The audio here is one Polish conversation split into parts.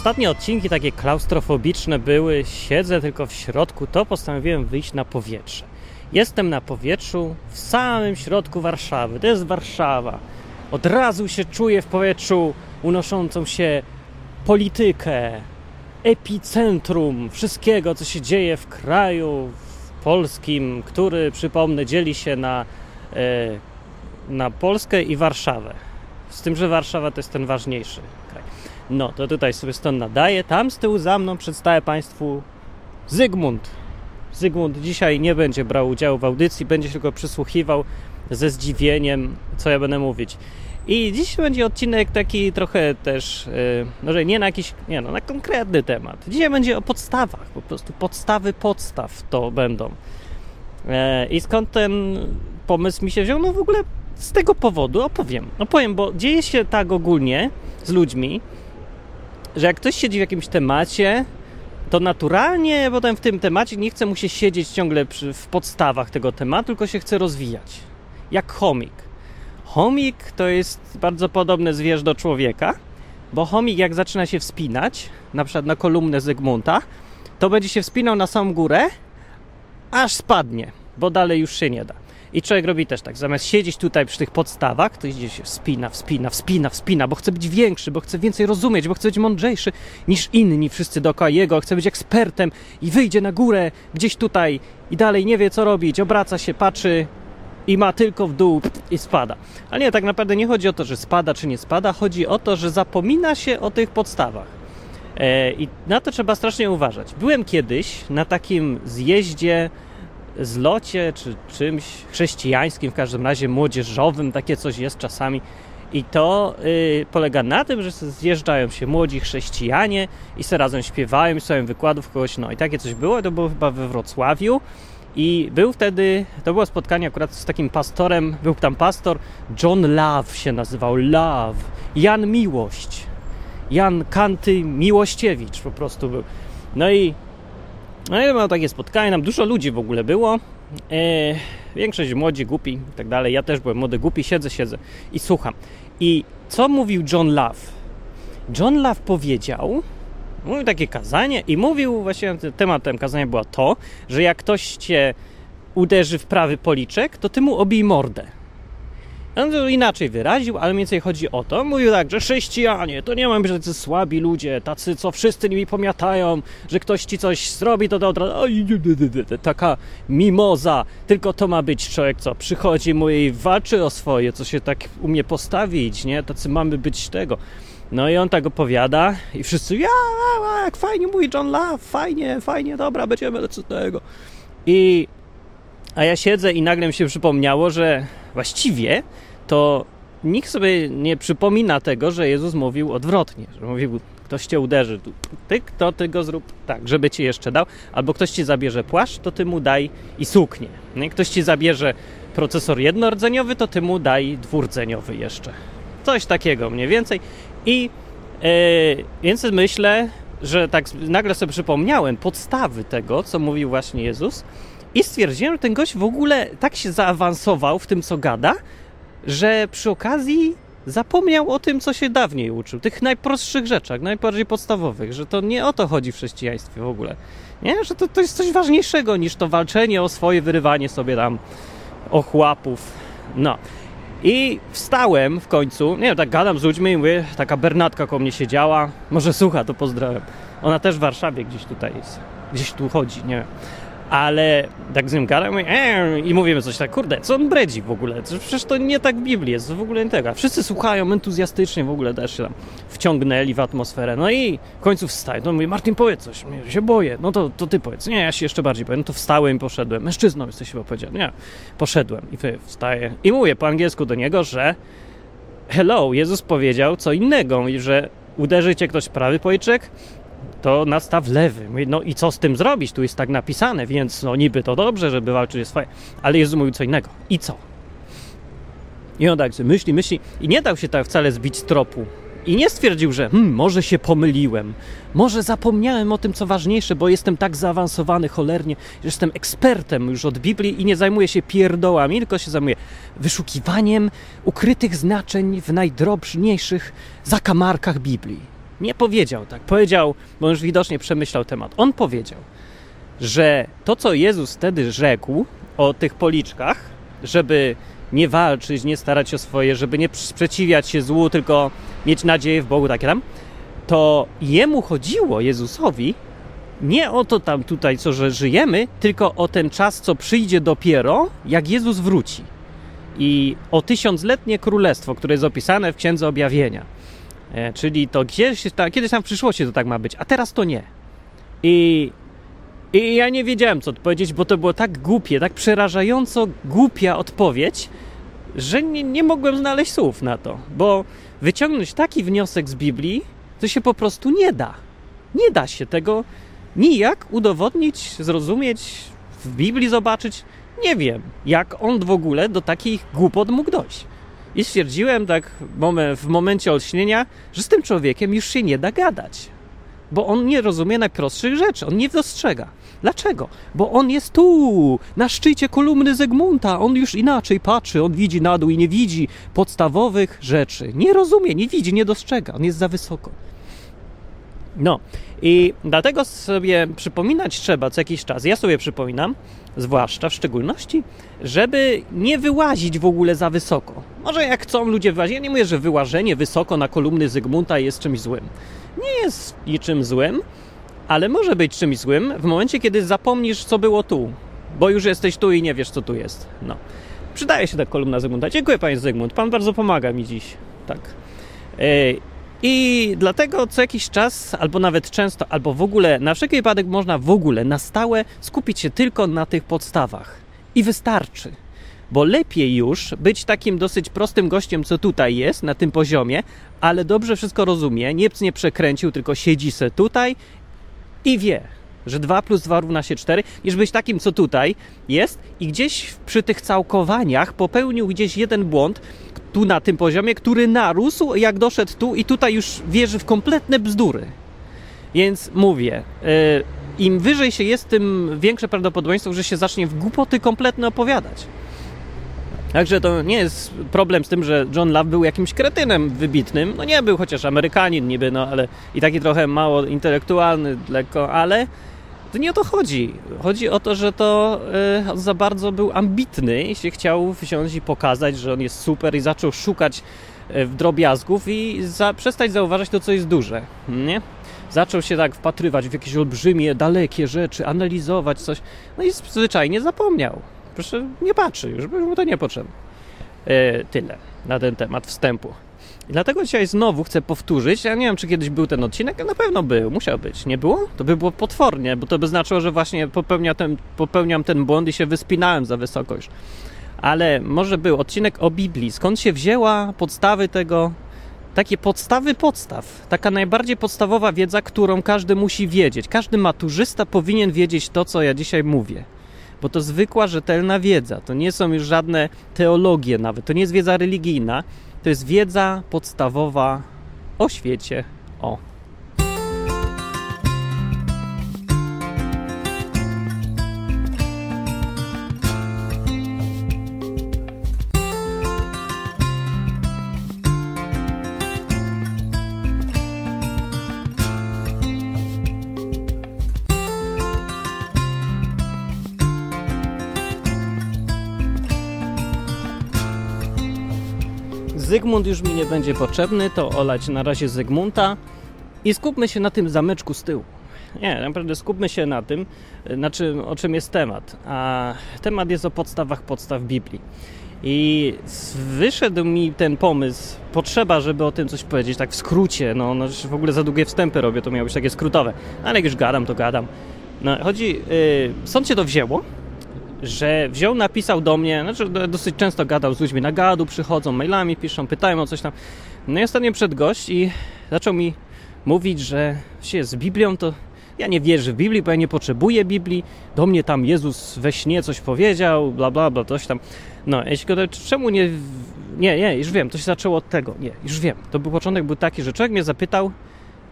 ostatnie odcinki takie klaustrofobiczne były, siedzę tylko w środku, to postanowiłem wyjść na powietrze. Jestem na powietrzu w samym środku Warszawy. To jest Warszawa. Od razu się czuję w powietrzu unoszącą się politykę, epicentrum wszystkiego, co się dzieje w kraju polskim, który, przypomnę, dzieli się na, e, na Polskę i Warszawę. Z tym, że Warszawa to jest ten ważniejszy kraj. No, to tutaj sobie stąd nadaję. Tam z tyłu za mną przedstawię Państwu Zygmunt. Zygmunt dzisiaj nie będzie brał udziału w audycji, będzie się tylko przysłuchiwał ze zdziwieniem, co ja będę mówić. I dziś będzie odcinek taki trochę też, yy, nie na jakiś, nie no, na konkretny temat. Dzisiaj będzie o podstawach, po prostu podstawy podstaw to będą. E, I skąd ten pomysł mi się wziął? No w ogóle z tego powodu opowiem. Opowiem, bo dzieje się tak ogólnie z ludźmi, że jak ktoś siedzi w jakimś temacie, to naturalnie potem w tym temacie nie chce mu się siedzieć ciągle przy, w podstawach tego tematu, tylko się chce rozwijać. Jak chomik. Chomik to jest bardzo podobne zwierzę do człowieka, bo chomik jak zaczyna się wspinać, na przykład na kolumnę Zygmunta, to będzie się wspinał na samą górę, aż spadnie, bo dalej już się nie da. I człowiek robi też tak, zamiast siedzieć tutaj przy tych podstawach, to idzie się wspina, wspina, wspina, wspina, bo chce być większy, bo chce więcej rozumieć, bo chce być mądrzejszy niż inni wszyscy dookoła jego, chce być ekspertem i wyjdzie na górę gdzieś tutaj i dalej nie wie co robić, obraca się, patrzy i ma tylko w dół i spada. Ale nie, tak naprawdę nie chodzi o to, że spada czy nie spada, chodzi o to, że zapomina się o tych podstawach. E, I na to trzeba strasznie uważać. Byłem kiedyś na takim zjeździe zlocie, czy czymś chrześcijańskim, w każdym razie młodzieżowym, takie coś jest czasami. I to y, polega na tym, że zjeżdżają się młodzi chrześcijanie i se razem śpiewają, i słuchają wykładów kogoś. No i takie coś było, to było chyba we Wrocławiu. I był wtedy, to było spotkanie akurat z takim pastorem, był tam pastor, John Love się nazywał, Love, Jan Miłość, Jan Kanty Miłościewicz po prostu był. No i no i mam takie spotkanie, nam dużo ludzi w ogóle było. E, większość młodzi, głupi i tak dalej. Ja też byłem młody, głupi, siedzę, siedzę i słucham. I co mówił John Love? John Love powiedział, mówił takie kazanie i mówił, właśnie tematem kazania było to, że jak ktoś cię uderzy w prawy policzek, to ty mu obij mordę. On to inaczej wyraził, ale mniej więcej chodzi o to. Mówił tak, że chrześcijanie to nie mają być tacy słabi ludzie, tacy, co wszyscy nimi pomiatają, że ktoś ci coś zrobi, to od razu taka mimoza. Tylko to ma być człowiek, co przychodzi mu i walczy o swoje, co się tak umie postawić, nie? Tacy mamy być tego. No i on tak opowiada i wszyscy, ja, jak fajnie mówi John Love, fajnie, fajnie, dobra, będziemy do tego. I a ja siedzę i nagle mi się przypomniało, że właściwie to nikt sobie nie przypomina tego, że Jezus mówił odwrotnie, że mówił, ktoś cię uderzy, ty, to ty go zrób tak, żeby ci jeszcze dał, albo ktoś ci zabierze płaszcz, to ty mu daj i suknię. Ktoś ci zabierze procesor jednorodzeniowy, to ty mu daj dwurdzeniowy jeszcze. Coś takiego mniej więcej. I yy, więc myślę, że tak nagle sobie przypomniałem podstawy tego, co mówił właśnie Jezus, i stwierdziłem, że ten gość w ogóle tak się zaawansował w tym, co gada, że przy okazji zapomniał o tym, co się dawniej uczył. Tych najprostszych rzeczach, najbardziej podstawowych, że to nie o to chodzi w chrześcijaństwie w ogóle. Nie? Że to, to jest coś ważniejszego niż to walczenie o swoje wyrywanie sobie tam ochłapów. No. I wstałem w końcu, nie wiem, tak gadam z ludźmi i mówię, taka Bernatka koło mnie siedziała, może słucha, to pozdrawiam. Ona też w Warszawie gdzieś tutaj jest, gdzieś tu chodzi, nie wiem ale tak z nim gadam eee", i mówimy coś tak, kurde, co on bredzi w ogóle? Przecież to nie tak w Biblii jest, w ogóle nie tego. Wszyscy słuchają entuzjastycznie, w ogóle też się tam wciągnęli w atmosferę. No i w końcu wstaję. To mówi, Martin, powiedz coś. Ja się boję. No to, to ty powiedz. Nie, ja się jeszcze bardziej boję. No to wstałem i poszedłem. Mężczyzną jesteś chyba powiedział. Nie, poszedłem i wstaję. I mówię po angielsku do niego, że hello, Jezus powiedział co innego i że uderzy cię ktoś prawy policzek, to nastaw lewy. Mówi, no i co z tym zrobić? Tu jest tak napisane, więc no niby to dobrze, żeby walczyć swoje. Ale Jezus mówił co innego. I co? I on tak myśli, myśli i nie dał się tak wcale zbić z tropu. I nie stwierdził, że hmm, może się pomyliłem, może zapomniałem o tym, co ważniejsze, bo jestem tak zaawansowany cholernie, że jestem ekspertem już od Biblii i nie zajmuję się pierdołami, tylko się zajmuję wyszukiwaniem ukrytych znaczeń w najdrobniejszych zakamarkach Biblii. Nie powiedział tak. Powiedział, bo już widocznie przemyślał temat. On powiedział, że to, co Jezus wtedy rzekł o tych policzkach, żeby nie walczyć, nie starać się o swoje, żeby nie sprzeciwiać się złu, tylko mieć nadzieję w Bogu, takie tam, to jemu chodziło, Jezusowi, nie o to tam tutaj, co że żyjemy, tylko o ten czas, co przyjdzie dopiero, jak Jezus wróci. I o tysiącletnie królestwo, które jest opisane w Księdze Objawienia. E, czyli to gdzieś, ta, kiedyś tam w przyszłości to tak ma być, a teraz to nie. I, I ja nie wiedziałem, co odpowiedzieć, bo to było tak głupie, tak przerażająco głupia odpowiedź, że nie, nie mogłem znaleźć słów na to. Bo wyciągnąć taki wniosek z Biblii, to się po prostu nie da. Nie da się tego nijak udowodnić, zrozumieć, w Biblii zobaczyć. Nie wiem, jak on w ogóle do takich głupot mógł dojść. I stwierdziłem tak w momencie olśnienia, że z tym człowiekiem już się nie da gadać. Bo on nie rozumie najprostszych rzeczy, on nie dostrzega. Dlaczego? Bo on jest tu, na szczycie kolumny Zegmunta. On już inaczej patrzy, on widzi na dół i nie widzi podstawowych rzeczy. Nie rozumie, nie widzi, nie dostrzega, on jest za wysoko. No i dlatego sobie przypominać trzeba co jakiś czas. Ja sobie przypominam, zwłaszcza w szczególności, żeby nie wyłazić w ogóle za wysoko. Może jak chcą ludzie wyłazić, ja nie mówię, że wyłażenie wysoko na kolumny Zygmunta jest czymś złym. Nie jest niczym złym, ale może być czymś złym w momencie, kiedy zapomnisz, co było tu, bo już jesteś tu i nie wiesz, co tu jest. No. Przydaje się ta kolumna Zygmunta. Dziękuję, panie Zygmunt. Pan bardzo pomaga mi dziś. Tak. E, I dlatego co jakiś czas, albo nawet często, albo w ogóle, na wszelki wypadek można w ogóle na stałe skupić się tylko na tych podstawach. I wystarczy. Bo lepiej już być takim dosyć prostym gościem, co tutaj jest, na tym poziomie, ale dobrze wszystko rozumie, nic nie przekręcił, tylko siedzi se tutaj i wie, że 2 plus 2 równa się 4, niż być takim, co tutaj jest i gdzieś przy tych całkowaniach popełnił gdzieś jeden błąd, tu na tym poziomie, który narósł, jak doszedł tu i tutaj już wierzy w kompletne bzdury. Więc mówię, yy, im wyżej się jest, tym większe prawdopodobieństwo, że się zacznie w głupoty kompletne opowiadać. Także to nie jest problem z tym, że John Love był jakimś kretynem wybitnym. No nie był, chociaż Amerykanin niby, no ale i taki trochę mało intelektualny, lekko, ale to nie o to chodzi. Chodzi o to, że to yy, za bardzo był ambitny i się chciał wziąć i pokazać, że on jest super i zaczął szukać yy, drobiazgów i za, przestać zauważać to, co jest duże. Nie? Zaczął się tak wpatrywać w jakieś olbrzymie, dalekie rzeczy, analizować coś, no i zwyczajnie zapomniał. Proszę, nie patrzy już, bo mu to niepotrzebne. Yy, tyle na ten temat wstępu. I dlatego dzisiaj znowu chcę powtórzyć. Ja nie wiem, czy kiedyś był ten odcinek, na pewno był, musiał być. Nie było? To by było potwornie, bo to by znaczyło, że właśnie popełnia ten, popełniam ten błąd i się wyspinałem za wysoko już. Ale może był odcinek o Biblii. Skąd się wzięła podstawy tego? Takie podstawy podstaw. Taka najbardziej podstawowa wiedza, którą każdy musi wiedzieć. Każdy maturzysta powinien wiedzieć to, co ja dzisiaj mówię bo to zwykła, rzetelna wiedza. To nie są już żadne teologie nawet, to nie jest wiedza religijna, to jest wiedza podstawowa o świecie. O. Zygmunt już mi nie będzie potrzebny, to olać na razie Zygmunta i skupmy się na tym zameczku z tyłu. Nie, naprawdę skupmy się na tym, na czym, o czym jest temat. A temat jest o podstawach podstaw Biblii. I wyszedł mi ten pomysł, potrzeba, żeby o tym coś powiedzieć, tak w skrócie. No, no w ogóle za długie wstępy robię, to miało być takie skrótowe. Ale jak już gadam, to gadam. No, chodzi, yy, stąd się to wzięło, że wziął, napisał do mnie, znaczy dosyć często gadał z ludźmi na gadu, przychodzą, mailami piszą, pytają o coś tam. No i ostatnio przed gość i zaczął mi mówić, że się z Biblią to ja nie wierzę w Biblii, bo ja nie potrzebuję Biblii. Do mnie tam Jezus we śnie coś powiedział, bla, bla, bla, coś tam. No, jeśli go, czemu nie... Nie, nie, już wiem, to się zaczęło od tego. Nie, już wiem. To był początek był taki, że człowiek mnie zapytał,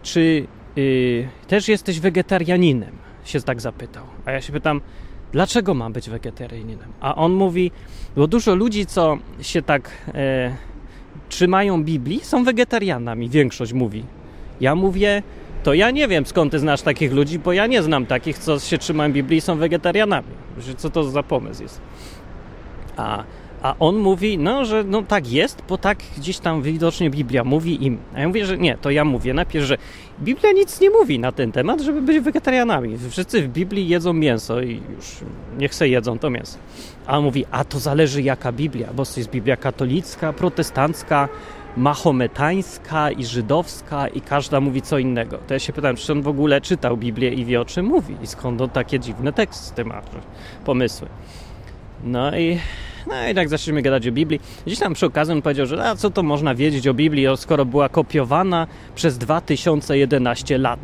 czy yy, też jesteś wegetarianinem? Się tak zapytał. A ja się pytam, dlaczego mam być wegetarianinem? A on mówi, bo dużo ludzi, co się tak e, trzymają Biblii, są wegetarianami, większość mówi. Ja mówię, to ja nie wiem skąd ty znasz takich ludzi, bo ja nie znam takich, co się trzymają Biblii i są wegetarianami. Co to za pomysł jest? A, a on mówi, no, że no tak jest, bo tak gdzieś tam widocznie Biblia mówi im. A ja mówię, że nie, to ja mówię najpierw, że Biblia nic nie mówi na ten temat, żeby być wegetarianami. Wszyscy w Biblii jedzą mięso i już niech se jedzą to mięso. A on mówi, a to zależy jaka Biblia, bo to jest Biblia katolicka, protestancka, mahometańska i żydowska i każda mówi co innego. To ja się pytałem, czy on w ogóle czytał Biblię i wie o czym mówi i skąd on takie dziwne teksty ma, pomysły. No i, no i tak zaczęliśmy gadać o Biblii. Gdzieś tam przy okazji on powiedział, że a co to można wiedzieć o Biblii, skoro była kopiowana przez 2011 lat.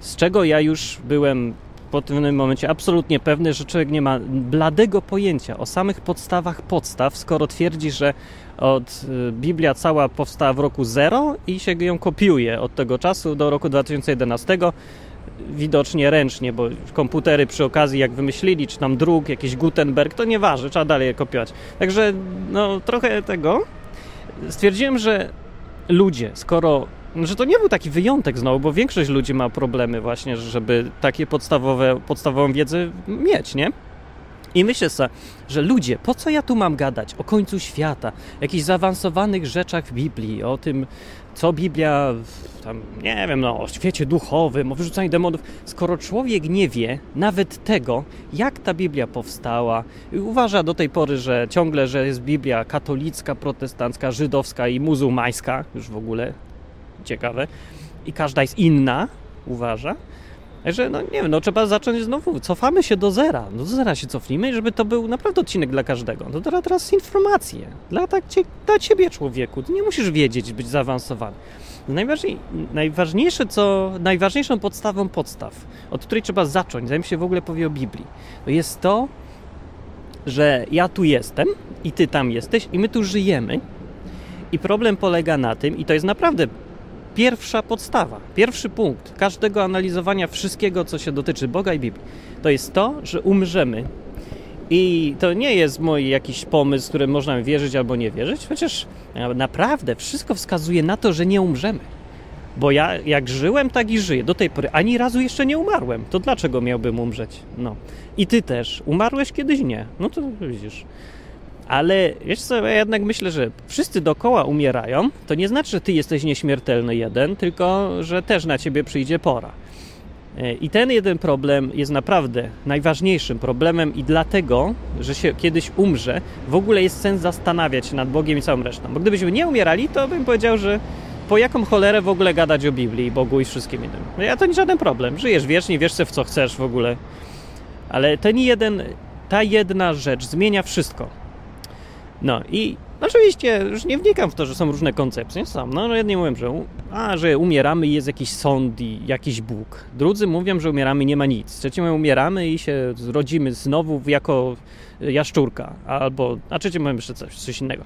Z czego ja już byłem po tym momencie absolutnie pewny, że człowiek nie ma bladego pojęcia o samych podstawach podstaw, skoro twierdzi, że od y, Biblia cała powstała w roku 0 i się ją kopiuje od tego czasu do roku 2011 widocznie ręcznie, bo komputery przy okazji jak wymyślili, czy tam druk, jakiś Gutenberg, to nieważne, trzeba dalej je kopiować. Także no trochę tego. Stwierdziłem, że ludzie, skoro że to nie był taki wyjątek znowu, bo większość ludzi ma problemy właśnie, żeby takie podstawowe, podstawową wiedzę mieć, nie? I myślę sobie, że ludzie, po co ja tu mam gadać o końcu świata, jakichś zaawansowanych rzeczach w Biblii, o tym, co Biblia, tam, nie wiem, no, o świecie duchowym, o wyrzucaniu demonów, skoro człowiek nie wie nawet tego, jak ta Biblia powstała, i uważa do tej pory, że ciągle, że jest Biblia katolicka, protestancka, żydowska i muzułmańska, już w ogóle ciekawe, i każda jest inna, uważa, że no nie wiem, no trzeba zacząć znowu, cofamy się do zera, do zera się cofnijmy, żeby to był naprawdę odcinek dla każdego. No to teraz informacje, dla, tak, dla ciebie człowieku, ty nie musisz wiedzieć, być zaawansowany. Najważniej, najważniejsze, co, najważniejszą podstawą podstaw, od której trzeba zacząć, zanim się w ogóle powie o Biblii, jest to, że ja tu jestem i ty tam jesteś i my tu żyjemy. I problem polega na tym, i to jest naprawdę pierwsza podstawa, pierwszy punkt każdego analizowania wszystkiego, co się dotyczy Boga i Biblii, to jest to, że umrzemy. I to nie jest mój jakiś pomysł, który można wierzyć albo nie wierzyć, chociaż naprawdę wszystko wskazuje na to, że nie umrzemy. Bo ja jak żyłem, tak i żyję. Do tej pory ani razu jeszcze nie umarłem. To dlaczego miałbym umrzeć? No. I ty też. Umarłeś kiedyś? Nie. No to widzisz. Ale wiesz co, ja jednak myślę, że wszyscy dookoła umierają. To nie znaczy, że ty jesteś nieśmiertelny jeden, tylko że też na ciebie przyjdzie pora. E, I ten jeden problem jest naprawdę najważniejszym problemem, i dlatego, że się kiedyś umrze, w ogóle jest sens zastanawiać się nad Bogiem i całą resztą. Bo gdybyśmy nie umierali, to bym powiedział, że po jaką cholerę w ogóle gadać o Biblii, Bogu i wszystkim innym. No ja to nie żaden problem. Żyjesz wiecznie, wiesz w co chcesz w ogóle. Ale ten jeden, ta jedna rzecz zmienia wszystko. No i oczywiście już nie wnikam w to, że są różne koncepcje. Sam, no jedni mówią, że, a, że umieramy i jest jakiś sąd i jakiś Bóg. Drudzy mówią, że umieramy nie ma nic. Trzeci mówią, umieramy i się zrodzimy znowu jako jaszczurka. Albo, a trzeci mówią jeszcze coś, coś innego.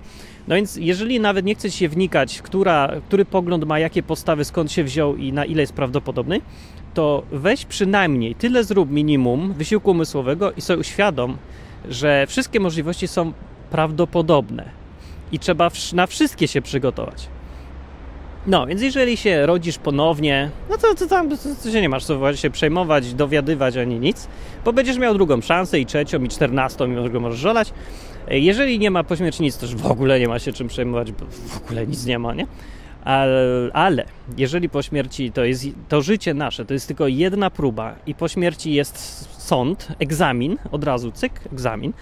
No więc jeżeli nawet nie chce się wnikać, która, który pogląd ma jakie postawy, skąd się wziął i na ile jest prawdopodobny, to weź przynajmniej tyle zrób minimum wysiłku umysłowego i sobie uświadom, że wszystkie możliwości są prawdopodobne i trzeba na wszystkie się przygotować. No, więc jeżeli się rodzisz ponownie, no to, to tam to, to się nie masz co się przejmować, dowiadywać ani nic, bo będziesz miał drugą szansę i trzecią i czternastą, że go możesz żolać. Jeżeli nie ma po śmierci nic, to już w ogóle nie ma się czym przejmować, bo w ogóle nic nie ma, nie? Ale, ale jeżeli po śmierci to jest to życie nasze, to jest tylko jedna próba i po śmierci jest sąd, egzamin, od razu cyk, egzamin,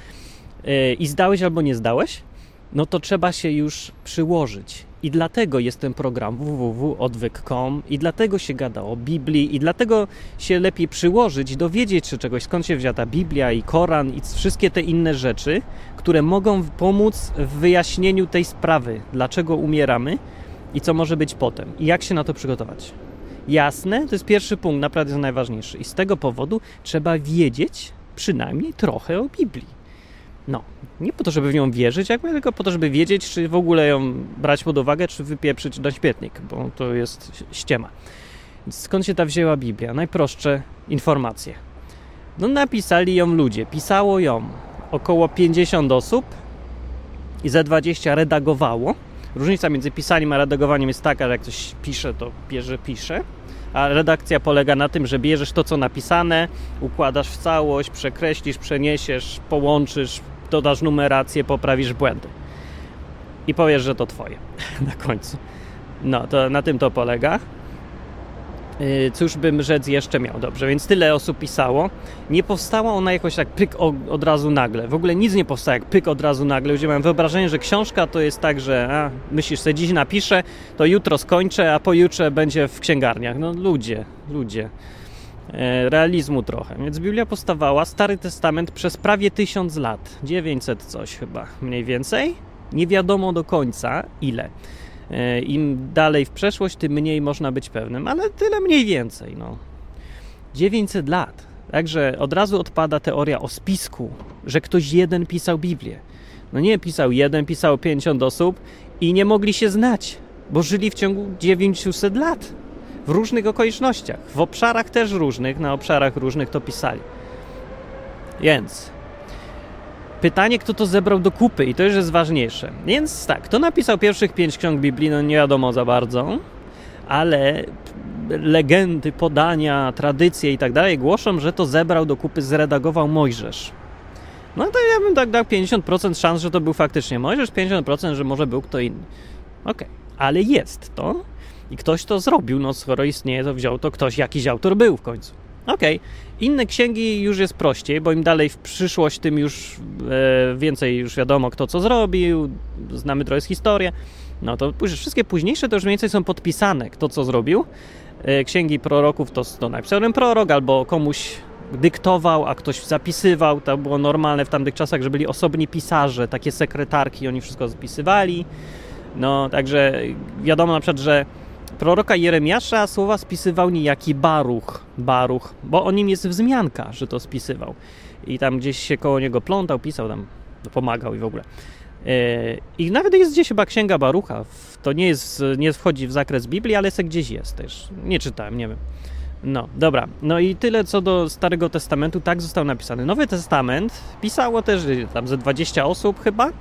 i zdałeś albo nie zdałeś, no to trzeba się już przyłożyć. I dlatego jest ten program www.odwyk.com i dlatego się gada o Biblii i dlatego się lepiej przyłożyć, dowiedzieć się czegoś, skąd się wzięła Biblia i Koran i wszystkie te inne rzeczy, które mogą pomóc w wyjaśnieniu tej sprawy, dlaczego umieramy i co może być potem i jak się na to przygotować. Jasne, to jest pierwszy punkt, naprawdę najważniejszy. I z tego powodu trzeba wiedzieć przynajmniej trochę o Biblii. No, nie po to, żeby w nią wierzyć, jakby, tylko po to, żeby wiedzieć, czy w ogóle ją brać pod uwagę, czy wypieprzyć na śmietnik, bo to jest ściema. Skąd się ta wzięła Biblia? Najprostsze informacje. No, napisali ją ludzie, pisało ją około 50 osób i ze 20 redagowało, Różnica między pisaniem a redagowaniem jest taka, że jak ktoś pisze, to bierze, pisze, a redakcja polega na tym, że bierzesz to, co napisane, układasz w całość, przekreślisz, przeniesiesz, połączysz, dodasz numerację, poprawisz błędy. I powiesz, że to twoje na końcu. No, to na tym to polega. Y, cóż bym rzec jeszcze miał? Dobrze, więc tyle osób pisało. Nie powstała ona jakoś tak pyk od razu nagle. W ogóle nic nie powstało jak pyk od razu nagle. Ludzie mają wyobrażenie, że książka to jest tak, że a, myślisz sobie dziś napiszę, to jutro skończę, a pojutrze będzie w księgarniach. No ludzie, ludzie. E, realizmu trochę. Więc Biblia powstawała, Stary Testament przez prawie tysiąc lat. 900 coś chyba, mniej więcej. Nie wiadomo do końca ile. E, Im dalej w przeszłość, tym mniej można być pewnym, ale tyle mniej więcej. No. 900 lat. Także od razu odpada teoria o spisku, że ktoś jeden pisał Biblię. No nie pisał jeden, pisał 50 osób i nie mogli się znać, bo żyli w ciągu 900 lat. W różnych okolicznościach, w obszarach też różnych, na obszarach różnych to pisali. Więc Pytanie, kto to zebrał do kupy i to już jest ważniejsze. Więc tak, kto napisał pierwszych pięć ksiąg Biblii, no nie wiadomo za bardzo, ale legendy, podania, tradycje i tak dalej głoszą, że to zebrał do kupy, zredagował Mojżesz. No to ja bym tak dał 50% szans, że to był faktycznie Mojżesz, 50% że może był kto inny. Okej, okay. ale jest to i ktoś to zrobił, no skoro istnieje, to wziął to ktoś, jakiś autor był w końcu. Okej. Okay. Inne księgi już jest prościej, bo im dalej w przyszłość, tym już e, więcej już wiadomo, kto co zrobił, znamy trochę z historii. No to wszystkie późniejsze to już mniej więcej są podpisane, kto co zrobił. E, księgi proroków to, to napisał ten prorok, albo komuś dyktował, a ktoś zapisywał. To było normalne w tamtych czasach, że byli osobni pisarze, takie sekretarki, oni wszystko zapisywali. No, także wiadomo na przykład, że proroka Jeremiasza słowa spisywał niejaki Baruch, Baruch, bo o nim jest wzmianka, że to spisywał. I tam gdzieś się koło niego plątał, pisał tam, pomagał i w ogóle. E, I nawet jest gdzieś chyba księga Barucha. To nie, jest, nie wchodzi w zakres Biblii, ale se gdzieś jest też. Nie czytałem, nie wiem. No, dobra. No i tyle co do Starego Testamentu. Tak został napisany. Nowy Testament pisało też tam ze 20 osób chyba.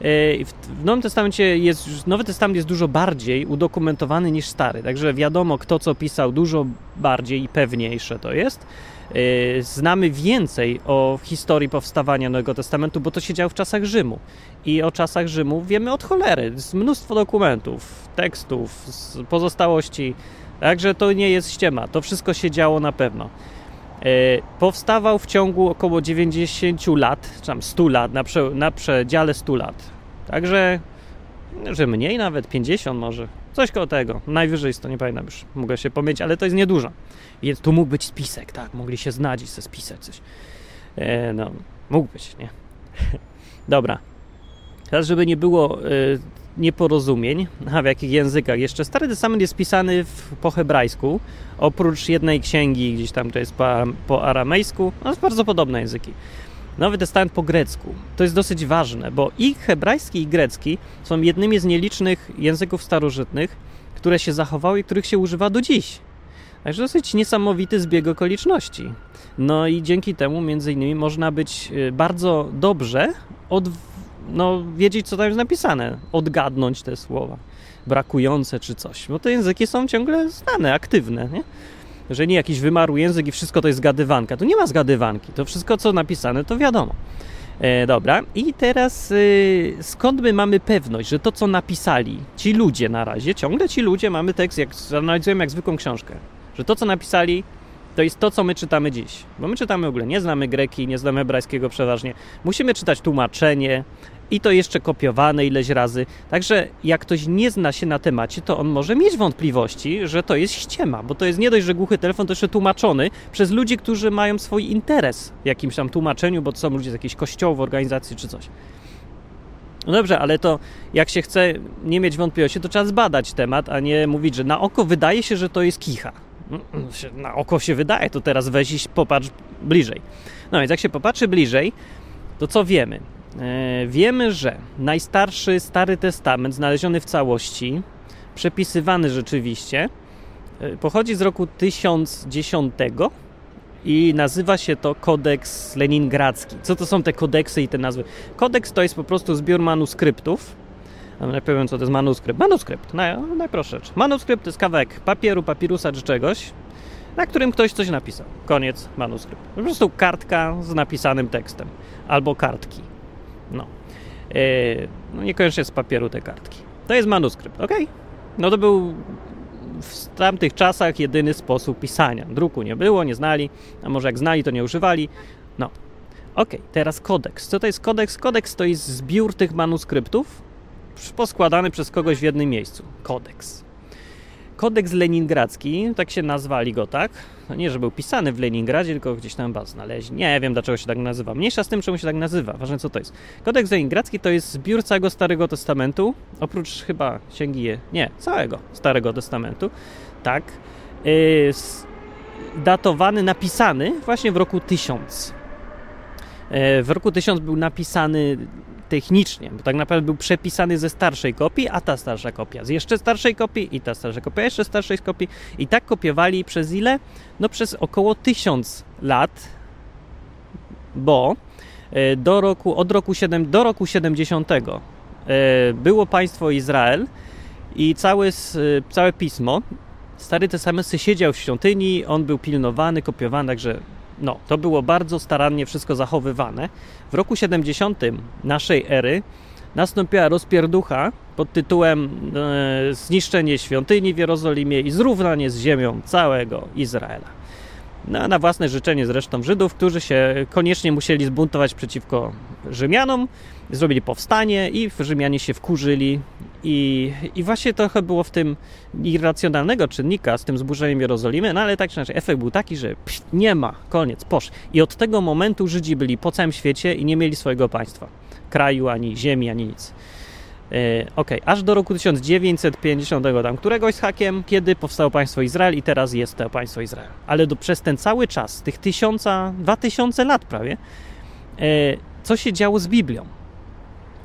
E, w Nowym Testamencie jest, Nowy Testament jest dużo bardziej udokumentowany niż Stary, także wiadomo kto co pisał, dużo bardziej i pewniejsze to jest. E, znamy więcej o historii powstawania Nowego Testamentu, bo to się działo w czasach Rzymu. I o czasach Rzymu wiemy od cholery. Jest mnóstwo dokumentów, tekstów, pozostałości. Także to nie jest ściema. To wszystko się działo na pewno. E, powstawał w ciągu około 90 lat, czy tam 100 lat, na, prze, na przedziale 100 lat. Także, że mniej nawet, 50 może, coś koło tego. Najwyżej to nie pamiętam już, mogę się pomylić, ale to jest niedużo. I tu mógł być spisek, tak, mogli się znać i sobie spisać coś. E, no, mógł być, nie? Dobra. Teraz, żeby nie było e, nieporozumień, w jakich językach. Jeszcze Stary Testament jest pisany w, po hebrajsku, oprócz jednej księgi, gdzieś tam to jest po, po aramejsku, no jest bardzo podobne języki. Nowy Testament po grecku. To jest dosyć ważne, bo i hebrajski, i grecki są jednymi z nielicznych języków starożytnych, które się zachowały i których się używa do dziś. Także dosyć niesamowity zbieg okoliczności. No i dzięki temu, między innymi, można być y, bardzo dobrze od no, wiedzieć, co tam jest napisane, odgadnąć te słowa brakujące czy coś, bo te języki są ciągle znane, aktywne, nie? Że nie jakiś wymarły język i wszystko to jest zgadywanka. Tu nie ma zgadywanki, to wszystko, co napisane, to wiadomo. E, dobra, i teraz y, skąd my mamy pewność, że to, co napisali ci ludzie na razie, ciągle ci ludzie, mamy tekst, jak analizujemy jak zwykłą książkę, że to, co napisali, to jest to, co my czytamy dziś. Bo my czytamy w ogóle, nie znamy greki, nie znamy hebrajskiego przeważnie. Musimy czytać tłumaczenie, i to jeszcze kopiowane ileś razy. Także jak ktoś nie zna się na temacie, to on może mieć wątpliwości, że to jest ściema, bo to jest nie dość, że głuchy telefon, to jeszcze tłumaczony przez ludzi, którzy mają swój interes w jakimś tam tłumaczeniu, bo to są ludzie z jakiejś kościołów, organizacji czy coś. No dobrze, ale to jak się chce nie mieć wątpliwości, to trzeba zbadać temat, a nie mówić, że na oko wydaje się, że to jest kicha. Na oko się wydaje, to teraz weź i popatrz bliżej. No więc jak się popatrzy bliżej, to co wiemy? E, wiemy, że najstarszy Stary Testament, znaleziony w całości, przepisywany rzeczywiście, e, pochodzi z roku 1010 i nazywa się to Kodeks Leningradzki. Co to są te kodeksy i te nazwy? Kodeks to jest po prostu zbiór manuskryptów, najpierw powiem, co to jest manuskrypt. Manuskrypt, naj, najprostsze rzecz. Manuskrypt to jest kawałek papieru, papirusa czy czegoś, na którym ktoś coś napisał. Koniec, manuskrypt. Po prostu kartka z napisanym tekstem. Albo kartki. No. Yy, no niekoniecznie z papieru te kartki. To jest manuskrypt, ok? No to był w tamtych czasach jedyny sposób pisania. Druku nie było, nie znali, a może jak znali, to nie używali. No. Ok, teraz kodeks. Co to jest kodeks? Kodeks to jest zbiór tych manuskryptów poskładany przez kogoś w jednym miejscu. Kodeks. Kodeks leningradzki, tak się nazwali go, tak? No nie, że był pisany w Leningradzie, tylko gdzieś tam chyba znaleźli. Nie wiem, dlaczego się tak nazywa. Mniejsza z tym, czemu się tak nazywa. Ważne, co to jest. Kodeks leningradzki to jest zbiór całego Starego Testamentu, oprócz chyba księgi... Nie, całego Starego Testamentu. Tak. Yy, datowany, napisany właśnie w roku 1000. Yy, w roku 1000 był napisany technicznie, bo tak naprawdę był przepisany ze starszej kopii, a ta starsza kopia z jeszcze starszej kopii i ta starsza kopia jeszcze starszej kopii i tak kopiowali przez ile? No przez około tysiąc lat, bo e, do roku, od roku 7, do roku 70 e, było państwo Izrael i całe, całe pismo, Stary Testament siedział w świątyni, on był pilnowany, kopiowany, także no, to było bardzo starannie wszystko zachowywane. W roku 70 naszej ery nastąpiła rozpierducha pod tytułem e, zniszczenie świątyni w Jerozolimie i zrównanie z ziemią całego Izraela. No, na własne życzenie zresztą Żydów, którzy się koniecznie musieli zbuntować przeciwko Rzymianom, zrobili powstanie i Rzymianie się wkurzyli i, I właśnie trochę było w tym irracjonalnego czynnika z tym zburzeniem Jerozolimy, no ale tak czy inaczej efekt był taki, że nie ma, koniec, posz. I od tego momentu Żydzi byli po całym świecie i nie mieli swojego państwa, kraju, ani ziemi, ani nic. Yy, ok, aż do roku 1950 tam któregoś z hakiem, kiedy powstało państwo Izrael i teraz jest to państwo Izrael. Ale do, przez ten cały czas, tych tysiąca, dwa tysiące lat prawie, yy, co się działo z Biblią?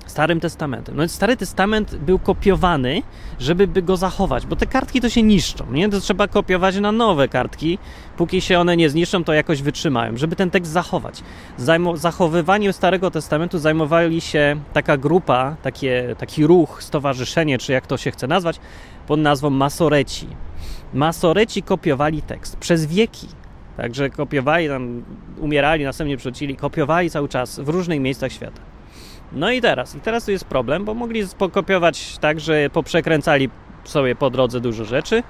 Starym Testamentem. No Stary Testament był kopiowany, żeby by go zachować, bo te kartki to się niszczą, nie? To trzeba kopiować na nowe kartki. Póki się one nie zniszczą, to jakoś wytrzymają, żeby ten tekst zachować. Zajmo zachowywaniem Starego Testamentu zajmowali się taka grupa, takie, taki ruch, stowarzyszenie, czy jak to się chce nazwać, pod nazwą Masoreci. Masoreci kopiowali tekst przez wieki. Także kopiowali, tam umierali, następnie przerzucili, kopiowali cały czas w różnych miejscach świata. No i teraz, i teraz tu jest problem, bo mogli pokopiować tak, że poprzekręcali sobie po drodze dużo rzeczy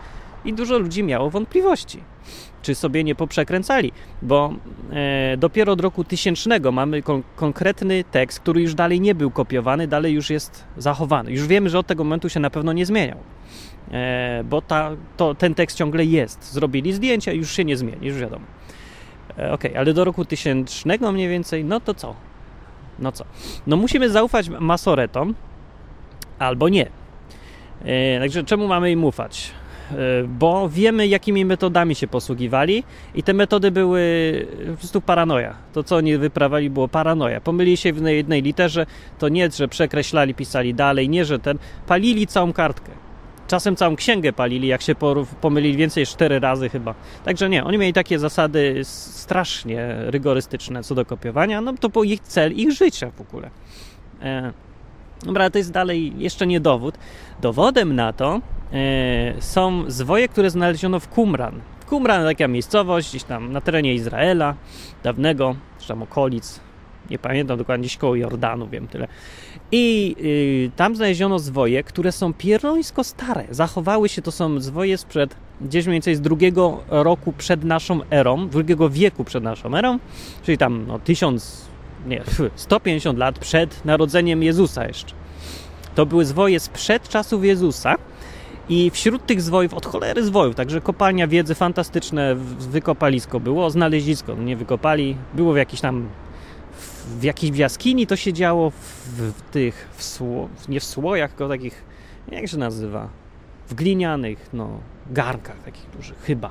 i dużo ludzi miało wątpliwości, czy sobie nie poprzekręcali, bo e, dopiero od roku tysięcznego mamy kon konkretny tekst, który już dalej nie był kopiowany, dalej już jest zachowany. Już wiemy, że od tego momentu się na pewno nie zmieniał, e, bo ta, to, ten tekst ciągle jest. Zrobili zdjęcia, już się nie zmieni, już wiadomo. E, ok, ale do roku tysięcznego mniej więcej, no to co? No co? No musimy zaufać masoretom albo nie. E, także czemu mamy im ufać? E, bo wiemy, jakimi metodami się posługiwali, i te metody były po prostu paranoja. To, co oni wyprawali, było paranoja. Pomylili się w jednej literze, to nie, że przekreślali, pisali dalej, nie, że ten. Palili całą kartkę. Czasem całą księgę palili, jak się pomylili więcej cztery razy chyba. Także nie, oni mieli takie zasady strasznie rygorystyczne co do kopiowania, no to był ich cel, ich życia w ogóle. E, dobra, to jest dalej jeszcze nie dowód. Dowodem na to e, są zwoje, które znaleziono w Qumran. Qumran, taka miejscowość gdzieś tam na terenie Izraela, dawnego, czy tam okolic, nie pamiętam dokładnie, gdzieś koło Jordanu, wiem tyle. I y, tam znaleziono zwoje, które są pierońsko stare. Zachowały się, to są zwoje sprzed gdzieś mniej więcej z drugiego roku przed naszą erą, drugiego wieku przed naszą erą, czyli tam no, tysiąc, nie, 150 lat przed narodzeniem Jezusa jeszcze. To były zwoje sprzed czasów Jezusa. I wśród tych zwojów, od cholery zwojów, także kopalnia wiedzy fantastyczne, wykopalisko było, znalezisko, nie wykopali, było w jakiś tam w jakiejś jaskini to się działo, w, w tych, w sło, nie w słojach, tylko takich, jak się nazywa, w glinianych, no, garnkach takich dużych, chyba.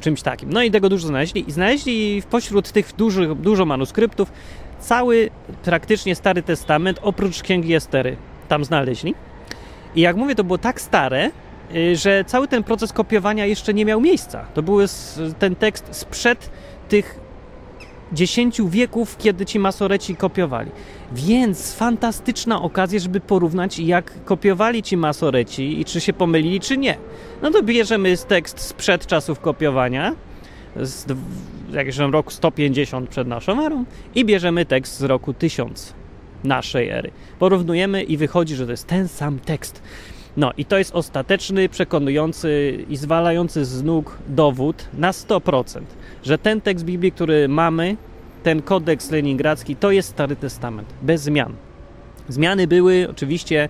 Czymś takim. No i tego dużo znaleźli. I znaleźli pośród tych dużych, dużo manuskryptów cały praktycznie Stary Testament, oprócz Księgi Estery. Tam znaleźli. I jak mówię, to było tak stare, y, że cały ten proces kopiowania jeszcze nie miał miejsca. To był ten tekst sprzed tych dziesięciu wieków, kiedy ci masoreci kopiowali. Więc fantastyczna okazja, żeby porównać, jak kopiowali ci masoreci i czy się pomylili, czy nie. No to bierzemy tekst sprzed czasów kopiowania, z jakiegoś roku 150 przed naszą erą i bierzemy tekst z roku 1000 naszej ery. Porównujemy i wychodzi, że to jest ten sam tekst. No i to jest ostateczny, przekonujący i zwalający z nóg dowód na 100%, że ten tekst Biblii, który mamy, ten kodeks leningradzki, to jest Stary Testament, bez zmian. Zmiany były oczywiście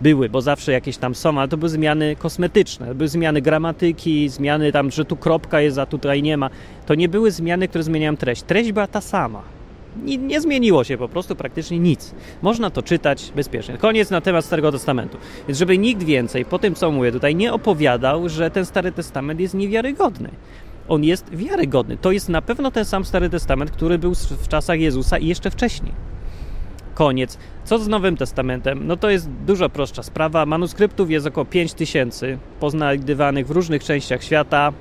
były, bo zawsze jakieś tam są, ale to były zmiany kosmetyczne, były zmiany gramatyki, zmiany tam, że tu kropka jest, a tutaj nie ma. To nie były zmiany, które zmieniają treść. Treść była ta sama. Nie, nie, zmieniło się po prostu praktycznie nic. Można to czytać bezpiecznie. Koniec na temat Starego Testamentu. Więc żeby nikt więcej po tym, co mówię tutaj, nie opowiadał, że ten Stary Testament jest niewiarygodny. On jest wiarygodny. To jest na pewno ten sam Stary Testament, który był w czasach Jezusa i jeszcze wcześniej. Koniec. Co z Nowym Testamentem? No to jest dużo prostsza sprawa. Manuskryptów jest około 5000 poznajdywanych w różnych częściach świata.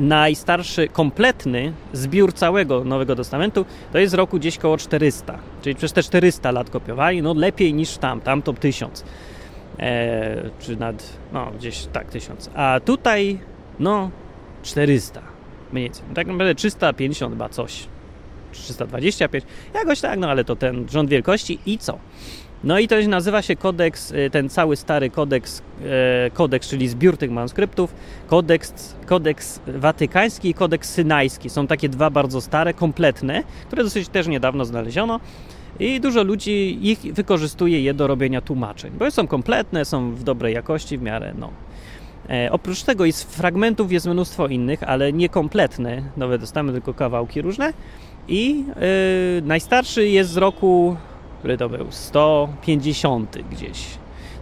Najstarszy, kompletny zbiór całego Nowego Testamentu to jest roku gdzieś koło 400. Czyli przez te 400 lat kopiowali, no lepiej niż tam, tam to 1000. Eee, czy nad, no gdzieś tak, 1000. A tutaj, no 400 mniej więcej. Tak naprawdę 350 chyba coś. 325, jakoś tak, no ale to ten rząd wielkości i co? No i to nazywa się kodeks, y, ten cały stary kodeks, e, kodeks, czyli zbiór tych manuskryptów, kodeks, kodeks watykański i kodeks synajski. Są takie dwa bardzo stare, kompletne, które dosyć też niedawno znaleziono i dużo ludzi ich wykorzystuje je do robienia tłumaczeń, bo są kompletne, są w dobrej jakości w miarę, no. E, oprócz tego jest fragmentów jest mnóstwo innych, ale niekompletne, Nowe Testament, tylko kawałki różne. I yy, najstarszy jest z roku, który to był, 150 gdzieś.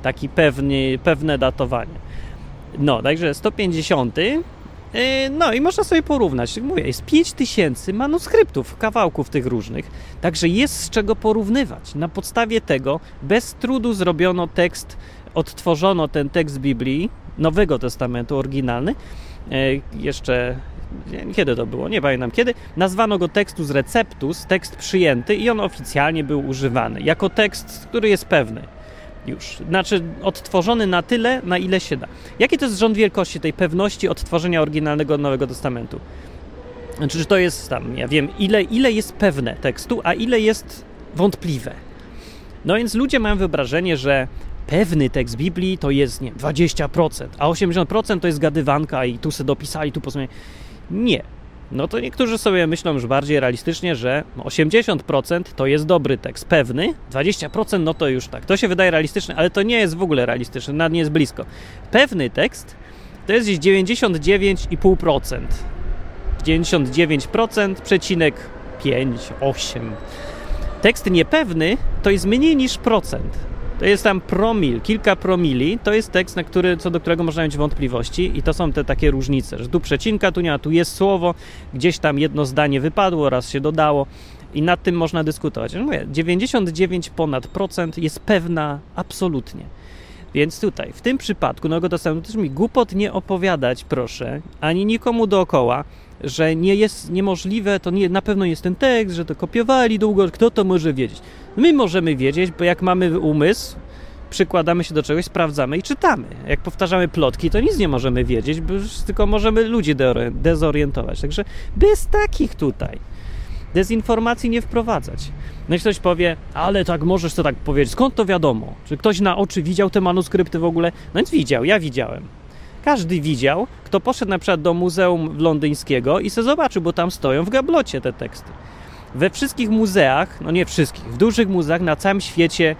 Taki pewny, pewne datowanie. No, także 150. Yy, no i można sobie porównać. Mówię, jest 5000 manuskryptów, kawałków tych różnych. Także jest z czego porównywać. Na podstawie tego bez trudu zrobiono tekst, odtworzono ten tekst Biblii, Nowego Testamentu oryginalny, jeszcze kiedy to było, nie pamiętam kiedy, nazwano go tekstus receptus, tekst przyjęty i on oficjalnie był używany jako tekst, który jest pewny już. Znaczy odtworzony na tyle, na ile się da. Jaki to jest rząd wielkości tej pewności odtworzenia oryginalnego Nowego Testamentu? Znaczy, że to jest tam, ja wiem, ile, ile jest pewne tekstu, a ile jest wątpliwe. No więc ludzie mają wyobrażenie, że pewny tekst Biblii to jest, nie 20%, a 80% to jest gadywanka i tu se dopisali, tu posłuchaj. Nie. No to niektórzy sobie myślą już bardziej realistycznie, że 80% to jest dobry tekst, pewny, 20% no to już tak. To się wydaje realistyczne, ale to nie jest w ogóle realistyczne, nad nie jest blisko. Pewny tekst to jest gdzieś 99,5%. 99%, przecinek 5, 8. Tekst niepewny to jest mniej niż procent to jest tam promil, kilka promili, to jest tekst, na który, co do którego można mieć wątpliwości i to są te takie różnice, że tu przecinka, tu nie ma, tu jest słowo, gdzieś tam jedno zdanie wypadło, raz się dodało i nad tym można dyskutować. No mówię, 99 ponad procent jest pewna absolutnie. Więc tutaj, w tym przypadku Nowego Testamentu też mi głupot nie opowiadać, proszę, ani nikomu dookoła, że nie jest niemożliwe, to nie, na pewno jest ten tekst, że to kopiowali długo, kto to może wiedzieć? My możemy wiedzieć, bo jak mamy umysł, przykładamy się do czegoś, sprawdzamy i czytamy. Jak powtarzamy plotki, to nic nie możemy wiedzieć, tylko możemy ludzi dezorientować. Także bez takich tutaj dezinformacji nie wprowadzać. No i ktoś powie, ale tak możesz to tak powiedzieć, skąd to wiadomo? Czy ktoś na oczy widział te manuskrypty w ogóle? No więc widział, ja widziałem. Każdy widział, kto poszedł na przykład do Muzeum Londyńskiego i se zobaczył, bo tam stoją w gablocie te teksty. We wszystkich muzeach, no nie wszystkich, w dużych muzeach na całym świecie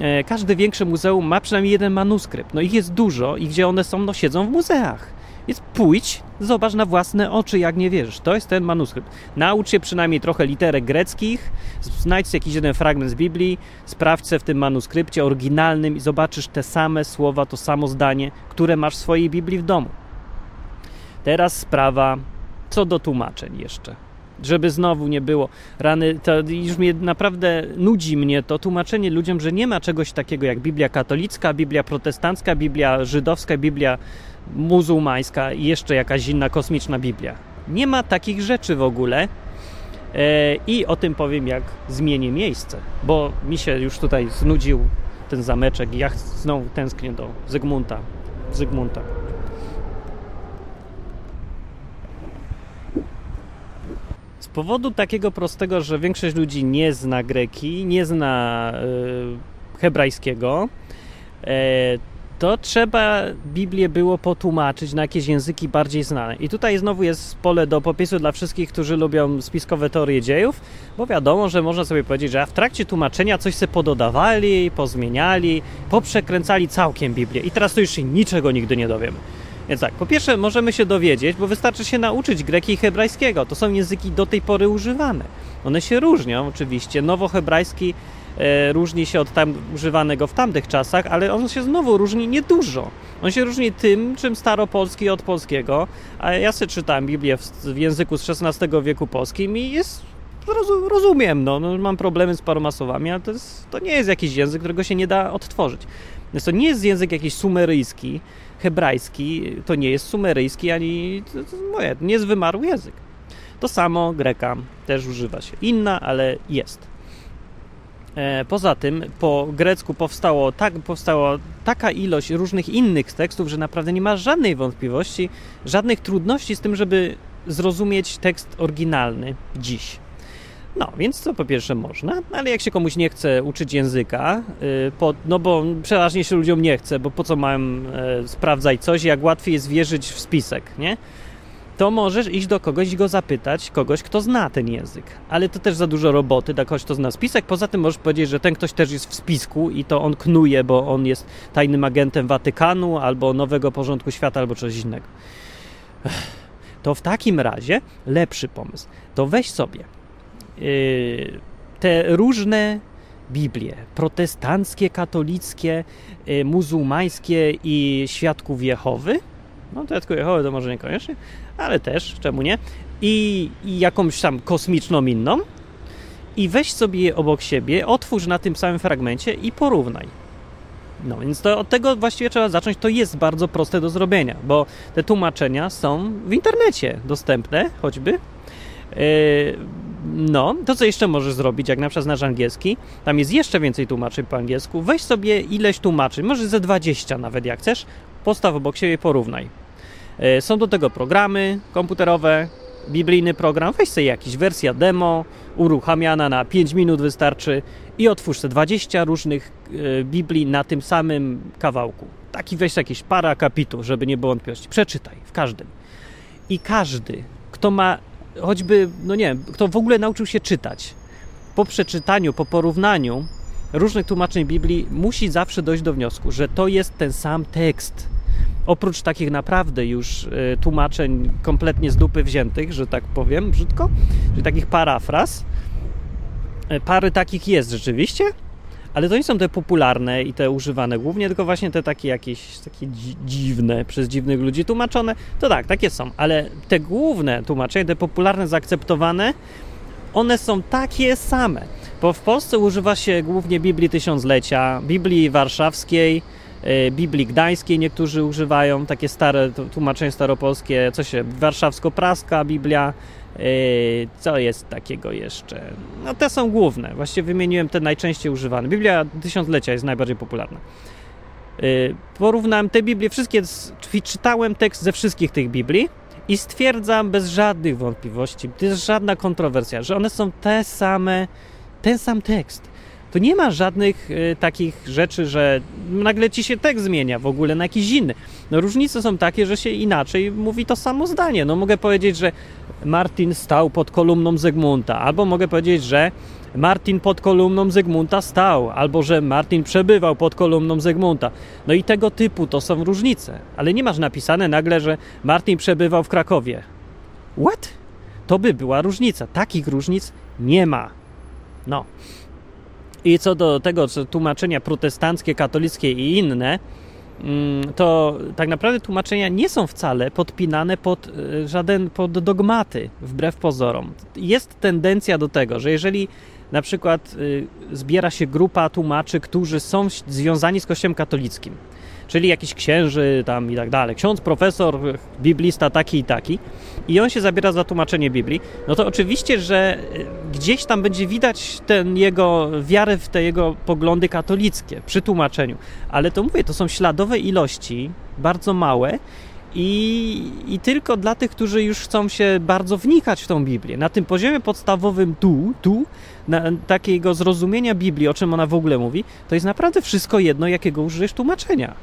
e, każde większe muzeum ma przynajmniej jeden manuskrypt. No ich jest dużo i gdzie one są, no siedzą w muzeach. Więc pójdź, zobacz na własne oczy, jak nie wierzysz. To jest ten manuskrypt. Naucz się przynajmniej trochę literek greckich, znajdź jakiś jeden fragment z Biblii, sprawdź w tym manuskrypcie oryginalnym i zobaczysz te same słowa, to samo zdanie, które masz w swojej Biblii w domu. Teraz sprawa co do tłumaczeń jeszcze żeby znowu nie było rany. To już mnie naprawdę nudzi mnie to tłumaczenie ludziom, że nie ma czegoś takiego jak Biblia katolicka, Biblia protestancka, Biblia żydowska, Biblia muzułmańska i jeszcze jakaś inna kosmiczna Biblia. Nie ma takich rzeczy w ogóle. I o tym powiem, jak zmienię miejsce, bo mi się już tutaj znudził ten zameczek i ja znowu tęsknię do Zygmunta. Zygmunta. Z powodu takiego prostego, że większość ludzi nie zna greki, nie zna y, hebrajskiego, y, to trzeba Biblię było potłumaczyć na jakieś języki bardziej znane. I tutaj znowu jest pole do popisu dla wszystkich, którzy lubią spiskowe teorie dziejów, bo wiadomo, że można sobie powiedzieć, że w trakcie tłumaczenia coś sobie pododawali, pozmieniali, poprzekręcali całkiem Biblię i teraz to już się niczego nigdy nie dowiemy. Więc tak, po pierwsze możemy się dowiedzieć, bo wystarczy się nauczyć greki i hebrajskiego. To są języki do tej pory używane. One się różnią oczywiście. Nowohebrajski e, różni się od tam używanego w tamtych czasach, ale on się znowu różni niedużo. On się różni tym, czym staropolski od polskiego, a ja sobie czytałem Biblię w, w języku z XVI wieku polskim i jest rozumiem, no, no, mam problemy z paroma słowami, ale to, jest, to nie jest jakiś język, którego się nie da odtworzyć. Więc to nie jest język jakiś sumeryjski, hebrajski, to nie jest sumeryjski, ani to, to, moje, nie jest wymarły język. To samo greka też używa się. Inna, ale jest. E, poza tym po grecku powstało, tak, powstała taka ilość różnych innych tekstów, że naprawdę nie ma żadnej wątpliwości, żadnych trudności z tym, żeby zrozumieć tekst oryginalny dziś. No, więc to po pierwsze można, ale jak się komuś nie chce uczyć języka, y, po, no bo przeważnie się ludziom nie chce, bo po co mam e, sprawdzać coś, jak łatwiej jest wierzyć w spisek, nie? To możesz iść do kogoś i go zapytać, kogoś, kto zna ten język. Ale to też za dużo roboty dla kogoś, kto zna spisek. Poza tym możesz powiedzieć, że ten ktoś też jest w spisku i to on knuje, bo on jest tajnym agentem Watykanu albo nowego porządku świata albo coś innego. To w takim razie lepszy pomysł. To weź sobie Y, te różne Biblie, protestanckie, katolickie, y, muzułmańskie i świadków Jehowy, no świadków Jehowy to może niekoniecznie, ale też, czemu nie, i, i jakąś tam kosmiczną inną i weź sobie je obok siebie, otwórz na tym samym fragmencie i porównaj. No więc to od tego właściwie trzeba zacząć. To jest bardzo proste do zrobienia, bo te tłumaczenia są w internecie dostępne, choćby. Yy, no, to co jeszcze możesz zrobić, jak na przykład znasz angielski, tam jest jeszcze więcej tłumaczeń po angielsku, weź sobie ileś tłumaczeń, może ze 20 nawet jak chcesz, postaw obok siebie i porównaj. E, są do tego programy komputerowe, biblijny program, weź sobie jakiś wersja demo, uruchamiana na 5 minut wystarczy i otwórz te 20 różnych e, Biblii na tym samym kawałku. Taki weź jakieś para kapituł, żeby nie było wątpliwości. Przeczytaj w każdym. I każdy, kto ma choćby, no nie wiem, kto w ogóle nauczył się czytać, po przeczytaniu, po porównaniu różnych tłumaczeń Biblii, musi zawsze dojść do wniosku, że to jest ten sam tekst. Oprócz takich naprawdę już y, tłumaczeń kompletnie z dupy wziętych, że tak powiem brzydko, czyli takich parafraz, y, pary takich jest rzeczywiście, ale to nie są te popularne i te używane głównie, tylko właśnie te takie jakieś takie dziwne, przez dziwnych ludzi tłumaczone. To tak, takie są, ale te główne tłumaczenia, te popularne, zaakceptowane, one są takie same. Bo w Polsce używa się głównie Biblii Tysiąclecia, Biblii Warszawskiej, e, Biblii Gdańskiej niektórzy używają, takie stare tłumaczenie staropolskie, co się, warszawsko-praska Biblia, Yy, co jest takiego jeszcze? No te są główne. Właściwie wymieniłem te najczęściej używane. Biblia Tysiąclecia jest najbardziej popularna. Yy, porównałem te Biblie, wszystkie, czytałem tekst ze wszystkich tych Biblii i stwierdzam bez żadnych wątpliwości, to jest żadna kontrowersja, że one są te same, ten sam tekst to nie ma żadnych y, takich rzeczy, że nagle ci się tekst zmienia w ogóle na jakiś inny. No różnice są takie, że się inaczej mówi to samo zdanie. No mogę powiedzieć, że Martin stał pod kolumną Zygmunta, albo mogę powiedzieć, że Martin pod kolumną Zygmunta stał, albo że Martin przebywał pod kolumną Zygmunta. No i tego typu to są różnice, ale nie masz napisane nagle, że Martin przebywał w Krakowie. What? To by była różnica. Takich różnic nie ma. No. I co do tego, co tłumaczenia protestanckie, katolickie i inne, mm, to tak naprawdę tłumaczenia nie są wcale podpinane pod e, żaden pod dogmaty, wbrew pozorom. Jest tendencja do tego, że jeżeli na przykład e, zbiera się grupa tłumaczy, którzy są związani z Kościołem katolickim, czyli jakiś księży tam i tak dalej, ksiądz, profesor, biblista taki i taki. I on się zabiera za tłumaczenie Biblii, no to oczywiście, że e, gdzieś tam będzie widać ten jego wiarę w te jego poglądy katolickie przy tłumaczeniu, ale to mówię, to są śladowe ilości, bardzo małe i, I tylko dla tych, którzy już chcą się bardzo wnikać w tą Biblię. Na tym poziomie podstawowym tu, tu, na, takiego zrozumienia Biblii, o czym ona w ogóle mówi, to jest naprawdę wszystko jedno, jakiego użyjesz tłumaczenia.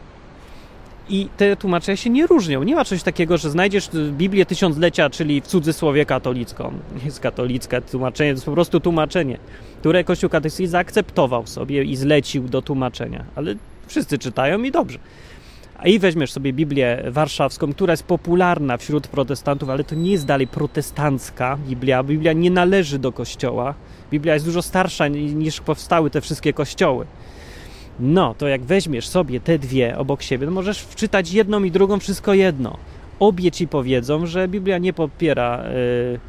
I te tłumaczenia się nie różnią. Nie ma czegoś takiego, że znajdziesz Biblię tysiąclecia, czyli w cudzysłowie katolicką. Nie jest katolicka tłumaczenie, to jest po prostu tłumaczenie, które Kościół katolicki zaakceptował sobie i zlecił do tłumaczenia. Ale wszyscy czytają i dobrze. I weźmiesz sobie Biblię warszawską, która jest popularna wśród protestantów, ale to nie jest dalej protestancka Biblia. Biblia nie należy do kościoła. Biblia jest dużo starsza niż powstały te wszystkie kościoły. No, to jak weźmiesz sobie te dwie obok siebie, to możesz wczytać jedną i drugą wszystko jedno. Obie ci powiedzą, że Biblia nie popiera yy,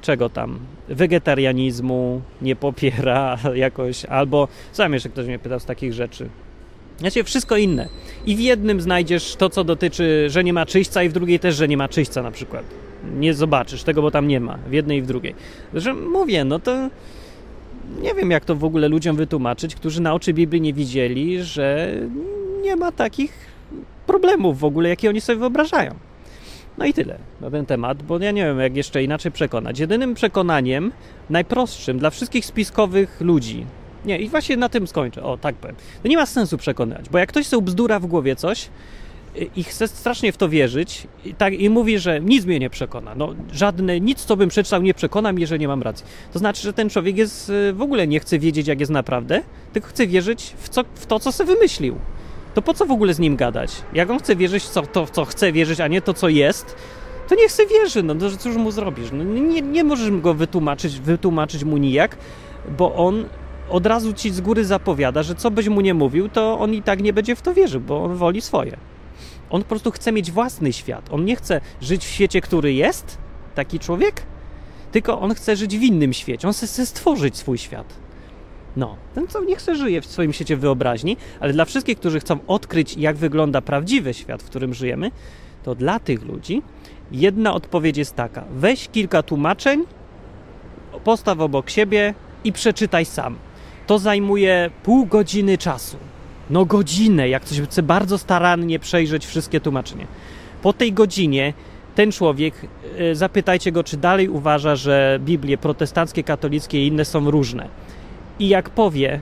czego tam, wegetarianizmu, nie popiera jakoś, albo sam jeszcze ktoś mnie pytał z takich rzeczy. Znaczy wszystko inne. I w jednym znajdziesz to, co dotyczy, że nie ma czyśćca i w drugiej też, że nie ma czyśćca na przykład. Nie zobaczysz tego, bo tam nie ma. W jednej i w drugiej. Że mówię, no to nie wiem, jak to w ogóle ludziom wytłumaczyć, którzy na oczy Biblii nie widzieli, że nie ma takich problemów w ogóle, jakie oni sobie wyobrażają. No i tyle na ten temat, bo ja nie wiem, jak jeszcze inaczej przekonać. Jedynym przekonaniem, najprostszym dla wszystkich spiskowych ludzi, nie, i właśnie na tym skończę. O, tak powiem. To nie ma sensu przekonywać, bo jak ktoś sobie bzdura w głowie coś i chce strasznie w to wierzyć i, tak, i mówi, że nic mnie nie przekona, no żadne, nic co bym przeczytał nie przekona mnie, że nie mam racji. To znaczy, że ten człowiek jest, y, w ogóle nie chce wiedzieć, jak jest naprawdę, tylko chce wierzyć w, co, w to, co sobie wymyślił. To po co w ogóle z nim gadać? Jak on chce wierzyć w to, w co chce wierzyć, a nie to, co jest, to niech chce wierzy, no to cóż mu zrobisz? No, nie, nie możesz go wytłumaczyć, wytłumaczyć mu nijak, bo on od razu ci z góry zapowiada, że co byś mu nie mówił, to on i tak nie będzie w to wierzył, bo on woli swoje. On po prostu chce mieć własny świat. On nie chce żyć w świecie, który jest, taki człowiek, tylko on chce żyć w innym świecie. On chce stworzyć swój świat. No, ten co nie chce żyje w swoim świecie wyobraźni, ale dla wszystkich, którzy chcą odkryć, jak wygląda prawdziwy świat, w którym żyjemy, to dla tych ludzi jedna odpowiedź jest taka: weź kilka tłumaczeń, postaw obok siebie i przeczytaj sam to zajmuje pół godziny czasu. No godzinę, jak ktoś chce bardzo starannie przejrzeć wszystkie tłumaczenia. Po tej godzinie ten człowiek, e, zapytajcie go, czy dalej uważa, że Biblie protestanckie, katolickie i inne są różne. I jak powie,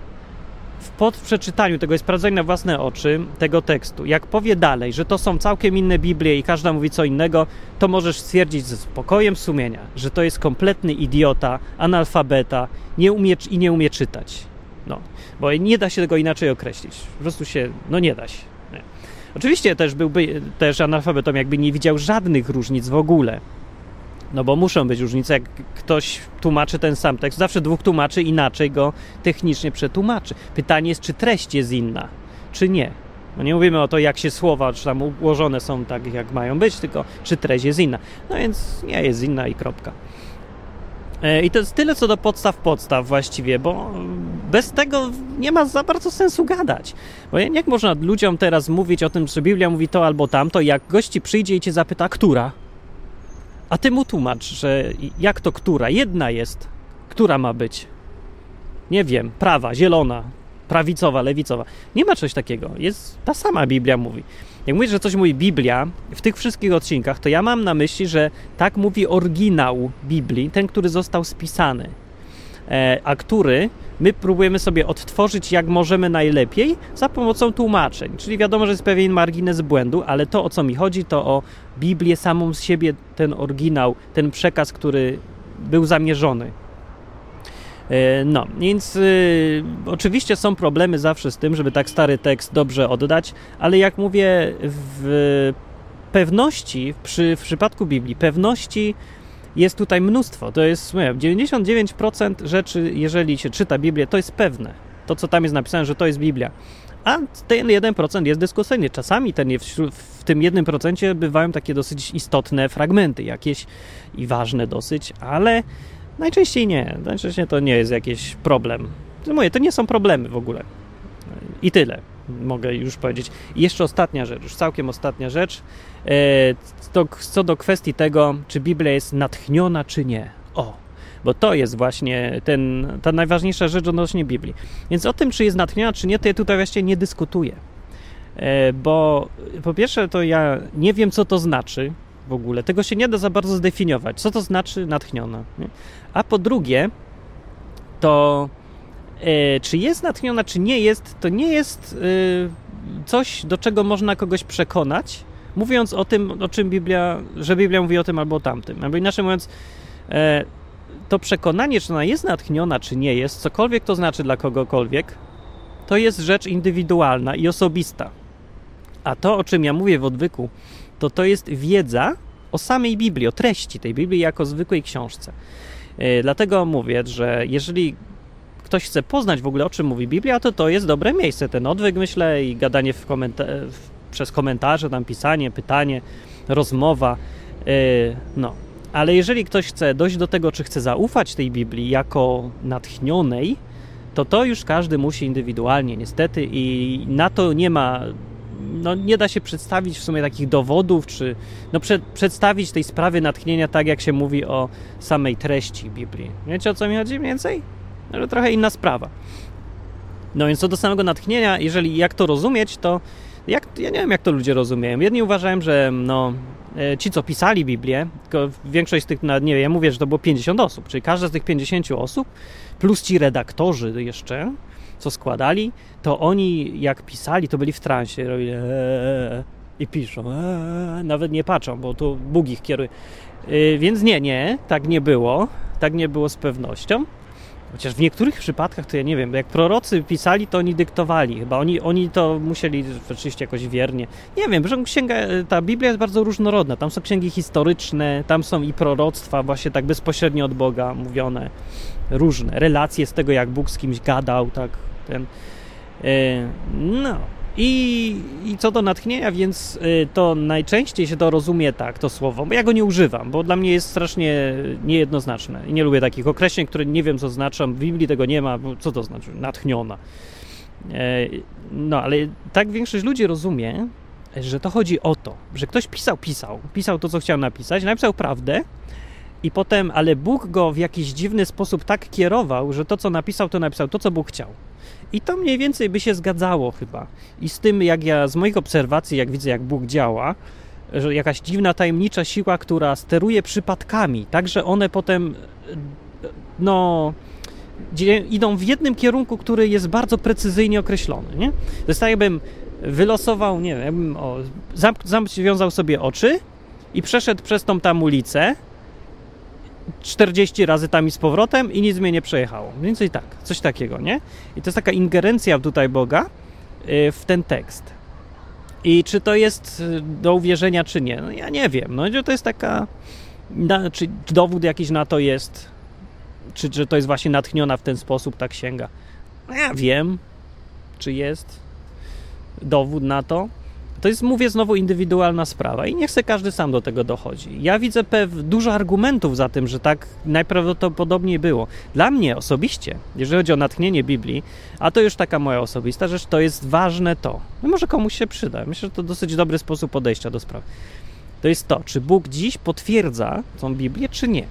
po przeczytaniu tego i sprawdzeniu na własne oczy tego tekstu, jak powie dalej, że to są całkiem inne Biblie i każda mówi co innego, to możesz stwierdzić ze spokojem sumienia, że to jest kompletny idiota, analfabeta nie umie, i nie umie czytać. Bo nie da się tego inaczej określić. Po prostu się, no nie da się. Nie. Oczywiście też byłby też analfabetą, jakby nie widział żadnych różnic w ogóle. No bo muszą być różnice, jak ktoś tłumaczy ten sam tekst, zawsze dwóch tłumaczy inaczej go technicznie przetłumaczy. Pytanie jest, czy treść jest inna, czy nie. No nie mówimy o to, jak się słowa, czy tam ułożone są tak, jak mają być, tylko czy treść jest inna. No więc nie jest inna i kropka. E, I to jest tyle co do podstaw podstaw właściwie, bo bez tego nie ma za bardzo sensu gadać. Bo jak można ludziom teraz mówić o tym, że Biblia mówi to albo tamto, jak gości przyjdzie i cię zapyta, która? A ty mu tłumacz, że jak to która? Jedna jest. Która ma być? Nie wiem, prawa, zielona, prawicowa, lewicowa. Nie ma czegoś takiego. Jest ta sama Biblia mówi. Jak mówisz, że coś mówi Biblia w tych wszystkich odcinkach, to ja mam na myśli, że tak mówi oryginał Biblii, ten, który został spisany, e, a który my próbujemy sobie odtworzyć jak możemy najlepiej za pomocą tłumaczeń. Czyli wiadomo, że jest pewien margines błędu, ale to o co mi chodzi, to o Biblię samą z siebie, ten oryginał, ten przekaz, który był zamierzony no, więc y, oczywiście są problemy zawsze z tym, żeby tak stary tekst dobrze oddać, ale jak mówię, w pewności, przy, w przypadku Biblii, pewności jest tutaj mnóstwo. To jest, nie 99% rzeczy, jeżeli się czyta Biblię, to jest pewne. To, co tam jest napisane, że to jest Biblia. A ten 1% jest dyskusyjny. Czasami ten, w, w tym 1% bywają takie dosyć istotne fragmenty, jakieś i ważne dosyć, ale Najczęściej nie. Najczęściej to nie jest jakiś problem. Mówię, to nie są problemy w ogóle. I tyle. mogę już powiedzieć. I jeszcze ostatnia rzecz, już całkiem ostatnia rzecz, e, to, co do kwestii tego, czy Biblia jest natchniona, czy nie. O, bo to jest właśnie ten, ta najważniejsza rzecz odnośnie Biblii. Więc o tym, czy jest natchniona, czy nie, to ja tutaj właściwie nie dyskutuję. E, bo po pierwsze, to ja nie wiem, co to znaczy w ogóle. Tego się nie da za bardzo zdefiniować. Co to znaczy natchniona? Nie? A po drugie, to e, czy jest natchniona, czy nie jest, to nie jest e, coś, do czego można kogoś przekonać, mówiąc o tym, o czym Biblia, że Biblia mówi o tym albo o tamtym. Albo inaczej mówiąc, e, to przekonanie, czy ona jest natchniona, czy nie jest, cokolwiek to znaczy dla kogokolwiek, to jest rzecz indywidualna i osobista. A to, o czym ja mówię w odwyku, to to jest wiedza o samej Biblii, o treści tej Biblii jako zwykłej książce. E, dlatego mówię, że jeżeli ktoś chce poznać w ogóle o czym mówi Biblia, to to jest dobre miejsce. Ten odwyk, myślę, i gadanie w komenta przez komentarze, tam pisanie, pytanie, rozmowa. E, no. Ale jeżeli ktoś chce dojść do tego, czy chce zaufać tej Biblii jako natchnionej, to to już każdy musi indywidualnie, niestety, i na to nie ma no, nie da się przedstawić w sumie takich dowodów, czy no, przed, przedstawić tej sprawy natchnienia tak, jak się mówi o samej treści Biblii. Wiecie o co mi chodzi mniej więcej? No, trochę inna sprawa. No więc co do samego natchnienia, jeżeli jak to rozumieć, to jak, ja nie wiem, jak to ludzie rozumieją. Jedni uważają, że no, e, ci, co pisali Biblię, tylko większość z tych, nie wiem, ja mówię, że to było 50 osób, czyli każda z tych 50 osób, plus ci redaktorzy jeszcze, co składali, to oni jak pisali, to byli w transie, robili eee, i piszą, eee, nawet nie patrzą, bo to Bóg ich kieruje. Yy, więc nie, nie, tak nie było, tak nie było z pewnością. Chociaż w niektórych przypadkach to ja nie wiem, jak prorocy pisali, to oni dyktowali. Chyba oni, oni to musieli oczywiście jakoś wiernie. Nie wiem, że księga, ta Biblia jest bardzo różnorodna. Tam są księgi historyczne, tam są i proroctwa właśnie tak bezpośrednio od Boga mówione. Różne. Relacje z tego, jak Bóg z kimś gadał, tak ten, e, no. I, I co do natchnienia, więc e, to najczęściej się to rozumie tak, to słowo, bo ja go nie używam, bo dla mnie jest strasznie niejednoznaczne i nie lubię takich określeń, które nie wiem co znaczą, w Biblii tego nie ma, bo co to znaczy? Natchniona. E, no, ale tak większość ludzi rozumie, że to chodzi o to, że ktoś pisał, pisał, pisał to, co chciał napisać, napisał prawdę, i potem, ale Bóg go w jakiś dziwny sposób tak kierował, że to, co napisał, to napisał to, co Bóg chciał. I to mniej więcej by się zgadzało chyba. I z tym, jak ja z moich obserwacji, jak widzę, jak Bóg działa, że jakaś dziwna, tajemnicza siła, która steruje przypadkami, tak że one potem, no, idą w jednym kierunku, który jest bardzo precyzyjnie określony, nie? Jest tak, jakbym wylosował, nie wiem, o, zamk- sobie oczy i przeszedł przez tą tam ulicę 40 razy tam i z powrotem i nic mnie nie przejechało. Mniej więcej tak, coś takiego, nie? I to jest taka ingerencja tutaj Boga y, w ten tekst. I czy to jest y, do uwierzenia, czy nie? No ja nie wiem. No to jest taka... Czy dowód jakiś na to jest? Czy, że to jest właśnie natchniona w ten sposób ta księga? No ja wiem, czy jest dowód na to. To jest, mówię znowu, indywidualna sprawa i niech se każdy sam do tego dochodzi. Ja widzę pew, dużo argumentów za tym, że tak najprawdopodobniej było. Dla mnie osobiście, jeżeli chodzi o natchnienie Biblii, a to już taka moja osobista rzecz, to jest ważne to. No może komuś się przyda. Myślę, że to dosyć dobry sposób podejścia do sprawy. To jest to, czy Bóg dziś potwierdza tą Biblię, czy nie.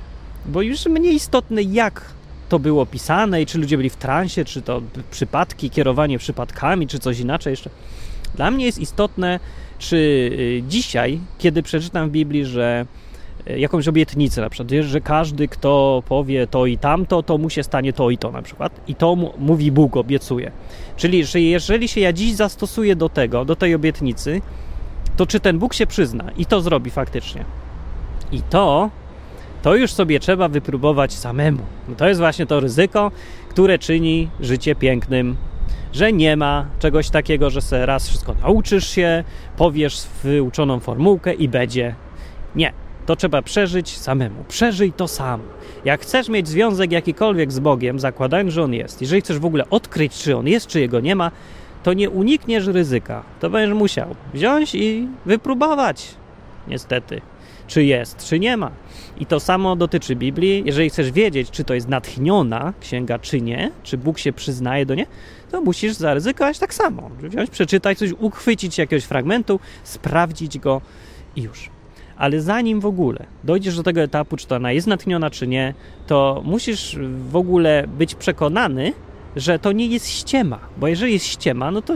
Bo już mniej istotne, jak to było pisane i czy ludzie byli w transie, czy to przypadki, kierowanie przypadkami, czy coś inaczej jeszcze. Dla mnie jest istotne, czy y, dzisiaj, kiedy przeczytam w Biblii, że y, jakąś obietnicę na przykład, że każdy, kto powie to i tamto, to mu się stanie to i to na przykład. I to mówi Bóg, obiecuje. Czyli, że jeżeli się ja dziś zastosuję do tego, do tej obietnicy, to czy ten Bóg się przyzna i to zrobi faktycznie. I to, to już sobie trzeba wypróbować samemu. To jest właśnie to ryzyko, które czyni życie pięknym że nie ma czegoś takiego, że se raz wszystko nauczysz się, powiesz wyuczoną formułkę i będzie. Nie. To trzeba przeżyć samemu. Przeżyj to sam. Jak chcesz mieć związek jakikolwiek z Bogiem, zakładając, że On jest, jeżeli chcesz w ogóle odkryć, czy On jest, czy Jego nie ma, to nie unikniesz ryzyka. To będziesz musiał wziąć i wypróbować. Niestety. czy jest, czy nie ma. I to samo dotyczy Biblii. Jeżeli chcesz wiedzieć, czy to jest natchniona księga, czy nie, czy Bóg się przyznaje do nie, to musisz zaryzykować tak samo. Wziąć, przeczytać coś, uchwycić jakiegoś fragmentu, sprawdzić go i już. Ale zanim w ogóle dojdziesz do tego etapu, czy to ona jest natchniona, czy nie, to musisz w ogóle być przekonany, że to nie jest ściema. Bo jeżeli jest ściema, no to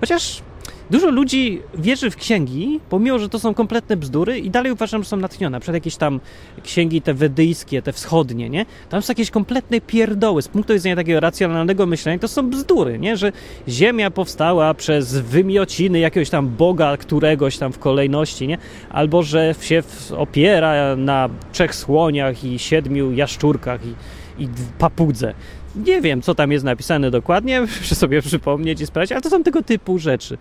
chociaż Dużo ludzi wierzy w księgi, pomimo, że to są kompletne bzdury i dalej uważam, że są natchnione. Przed jakieś tam księgi te wedyjskie, te wschodnie, nie? Tam są jakieś kompletne pierdoły. Z punktu widzenia takiego racjonalnego myślenia to są bzdury, nie? Że ziemia powstała przez wymiociny jakiegoś tam boga któregoś tam w kolejności, nie? Albo, że się opiera na trzech słoniach i siedmiu jaszczurkach i, i papudze. Nie wiem, co tam jest napisane dokładnie, muszę sobie przypomnieć i sprawdzić, ale to są tego typu rzeczy.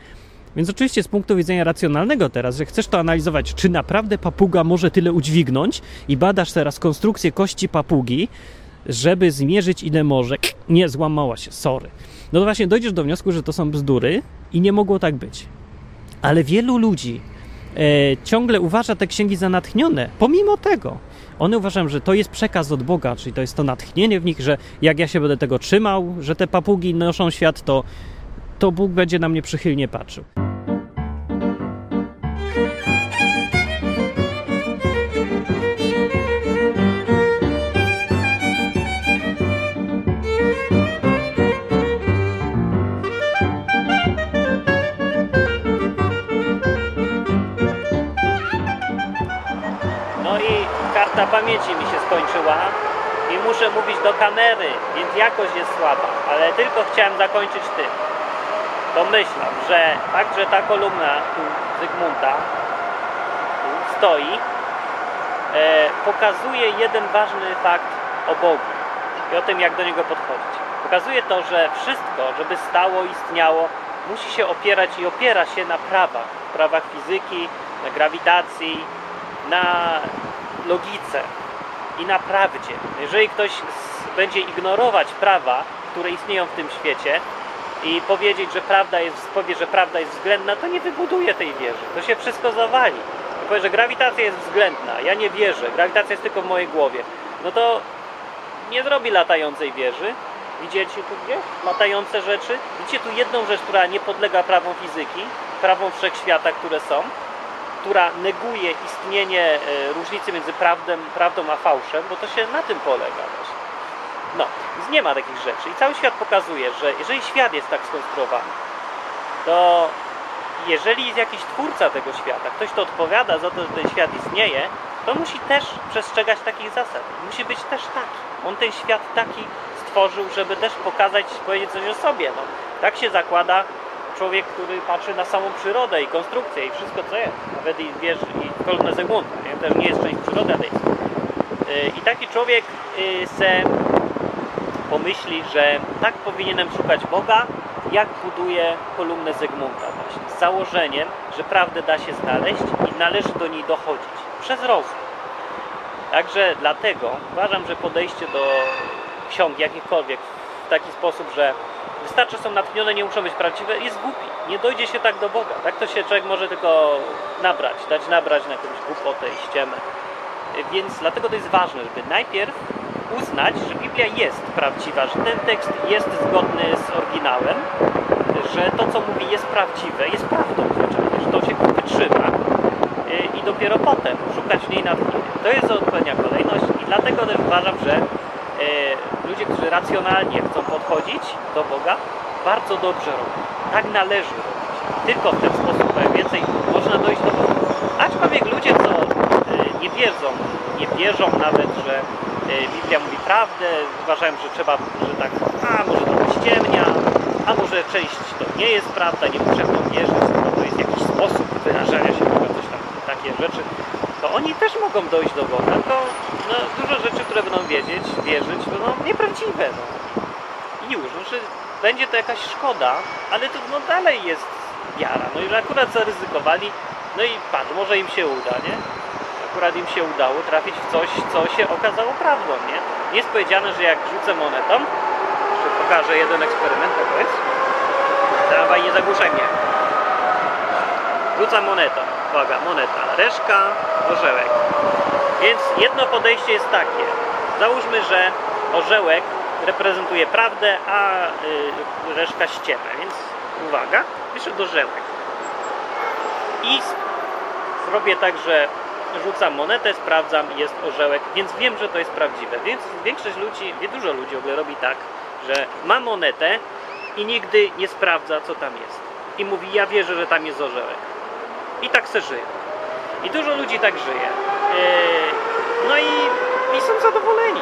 Więc oczywiście z punktu widzenia racjonalnego teraz, że chcesz to analizować, czy naprawdę papuga może tyle udźwignąć i badasz teraz konstrukcję kości papugi, żeby zmierzyć ile może. Nie, złamała się, sorry. No to właśnie dojdziesz do wniosku, że to są bzdury i nie mogło tak być. Ale wielu ludzi e, ciągle uważa te księgi za natchnione, pomimo tego. One uważają, że to jest przekaz od Boga, czyli to jest to natchnienie w nich, że jak ja się będę tego trzymał, że te papugi noszą świat, to, to Bóg będzie na mnie przychylnie patrzył. karta pamięci mi się skończyła i muszę mówić do kamery, więc jakość jest słaba, ale tylko chciałem zakończyć tym. Domyślam, że fakt, że ta kolumna tu Zygmunta tu stoi, e, pokazuje jeden ważny fakt o Bogu i o tym, jak do niego podchodzić. Pokazuje to, że wszystko, żeby stało, istniało, musi się opierać i opiera się na prawach. Prawach fizyki, na grawitacji, na logice i na prawdzie. Jeżeli ktoś będzie ignorować prawa, które istnieją w tym świecie i powiedzieć, że prawda jest, powie, że prawda jest względna, to nie wybuduje tej wieży. To się wszystko zawali. Powie, że grawitacja jest względna, ja nie wierzę, grawitacja jest tylko w mojej głowie. No to nie zrobi latającej wieży. Widzicie tu gdzieś latające rzeczy? Widzicie tu jedną rzecz, która nie podlega prawom fizyki, prawom wszechświata, które są która neguje istnienie e, różnicy między prawdą a fałszem, bo to się na tym polega. No, więc nie ma takich rzeczy. I cały świat pokazuje, że jeżeli świat jest tak skonstruowany, to jeżeli jest jakiś twórca tego świata, ktoś, kto odpowiada za to, że ten świat istnieje, to musi też przestrzegać takich zasad. Musi być też taki. On ten świat taki stworzył, żeby też pokazać, powiedzieć coś o sobie. No, tak się zakłada człowiek, który patrzy na samą przyrodę i konstrukcję i wszystko co jest. Nawet i wiesz, i kolumnę Zygmunta, nie? też nie jest część przyrody, ale jest. Y, I taki człowiek y, se pomyśli, że tak powinienem szukać Boga, jak buduje kolumnę Zygmunta właśnie. Z założeniem, że prawdę da się znaleźć i należy do niej dochodzić. Przez rozum. Także dlatego uważam, że podejście do ksiąg jakichkolwiek w taki sposób, że wystarczy są natchnione, nie muszą być prawdziwe, jest głupi. Nie dojdzie się tak do Boga. Tak to się człowiek może tylko nabrać, dać nabrać na jakąś głupotę i ściemę. Więc dlatego to jest ważne, żeby najpierw uznać, że Biblia jest prawdziwa, że ten tekst jest zgodny z oryginałem, że to, co mówi, jest prawdziwe, jest prawdą zwyczajnie, że to się wytrzyma i dopiero potem szukać w niej natchnienia. To jest odpowiednia kolejność i dlatego też uważam, że E, ludzie, którzy racjonalnie chcą podchodzić do Boga, bardzo dobrze robią. Tak należy robić. Tylko w ten sposób więcej można dojść do Boga. Aczkolwiek ludzie, nie wierzą, nie wierzą nawet, że e, Biblia mówi prawdę, uważają, że trzeba, że tak, a może to ściemnia, a może część to nie jest prawda, nie muszę w to wierzyć, to jest jakiś sposób wyrażania się, coś tam, takie rzeczy to oni też mogą dojść do Boga, tylko no, dużo rzeczy, które będą wiedzieć, wierzyć, będą nieprawdziwe. No. I już, znaczy, będzie to jakaś szkoda, ale to no, dalej jest wiara. No i akurat zaryzykowali, no i patrz, może im się uda, nie? Akurat im się udało trafić w coś, co się okazało prawdą, nie? Nie jest powiedziane, że jak rzucę monetą, jeszcze pokażę jeden eksperyment, tak jest. Dawaj, nie zagłuszaj mnie. Rzuca monetą. Uwaga, moneta. Reszka, orzełek. Więc jedno podejście jest takie. Załóżmy, że orzełek reprezentuje prawdę, a y, reszka ściemę. Więc uwaga, wyszedł orzełek. I zrobię tak, że rzucam monetę, sprawdzam, jest orzełek, więc wiem, że to jest prawdziwe. Więc większość ludzi, dużo ludzi w ogóle robi tak, że ma monetę i nigdy nie sprawdza, co tam jest. I mówi, ja wierzę, że tam jest orzełek. I tak se żyje. I dużo ludzi tak żyje. Yy, No i, i są zadowoleni.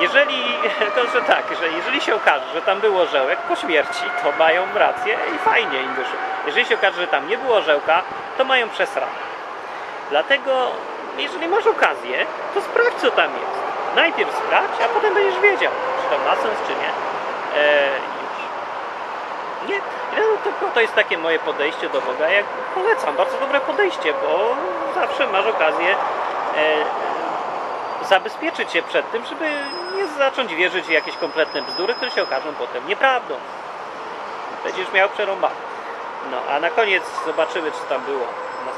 Jeżeli, to że tak, że jeżeli się okaże, że tam był orzełek po śmierci, to mają rację i fajnie im wyszło. Jeżeli się okaże, że tam nie było orzełka, to mają przesrane. Dlatego, jeżeli masz okazję, to sprawdź, co tam jest. Najpierw sprawdź, a potem będziesz wiedział, czy to ma sens, czy nie. E, już. Nie, no, to, to jest takie moje podejście do Boga. Jak polecam, bardzo dobre podejście, bo zawsze masz okazję e, zabezpieczyć się przed tym, żeby nie zacząć wierzyć w jakieś kompletne bzdury, które się okażą potem nieprawdą. Będziesz miał przerąbane. No, a na koniec zobaczymy, co tam było.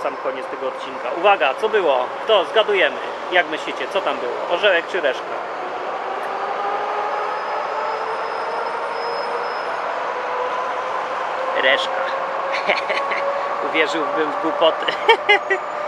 Sam koniec tego odcinka. Uwaga, co było? To zgadujemy. Jak myślicie, co tam było? Orzełek czy reszka? Reszka. Uwierzyłbym w głupoty.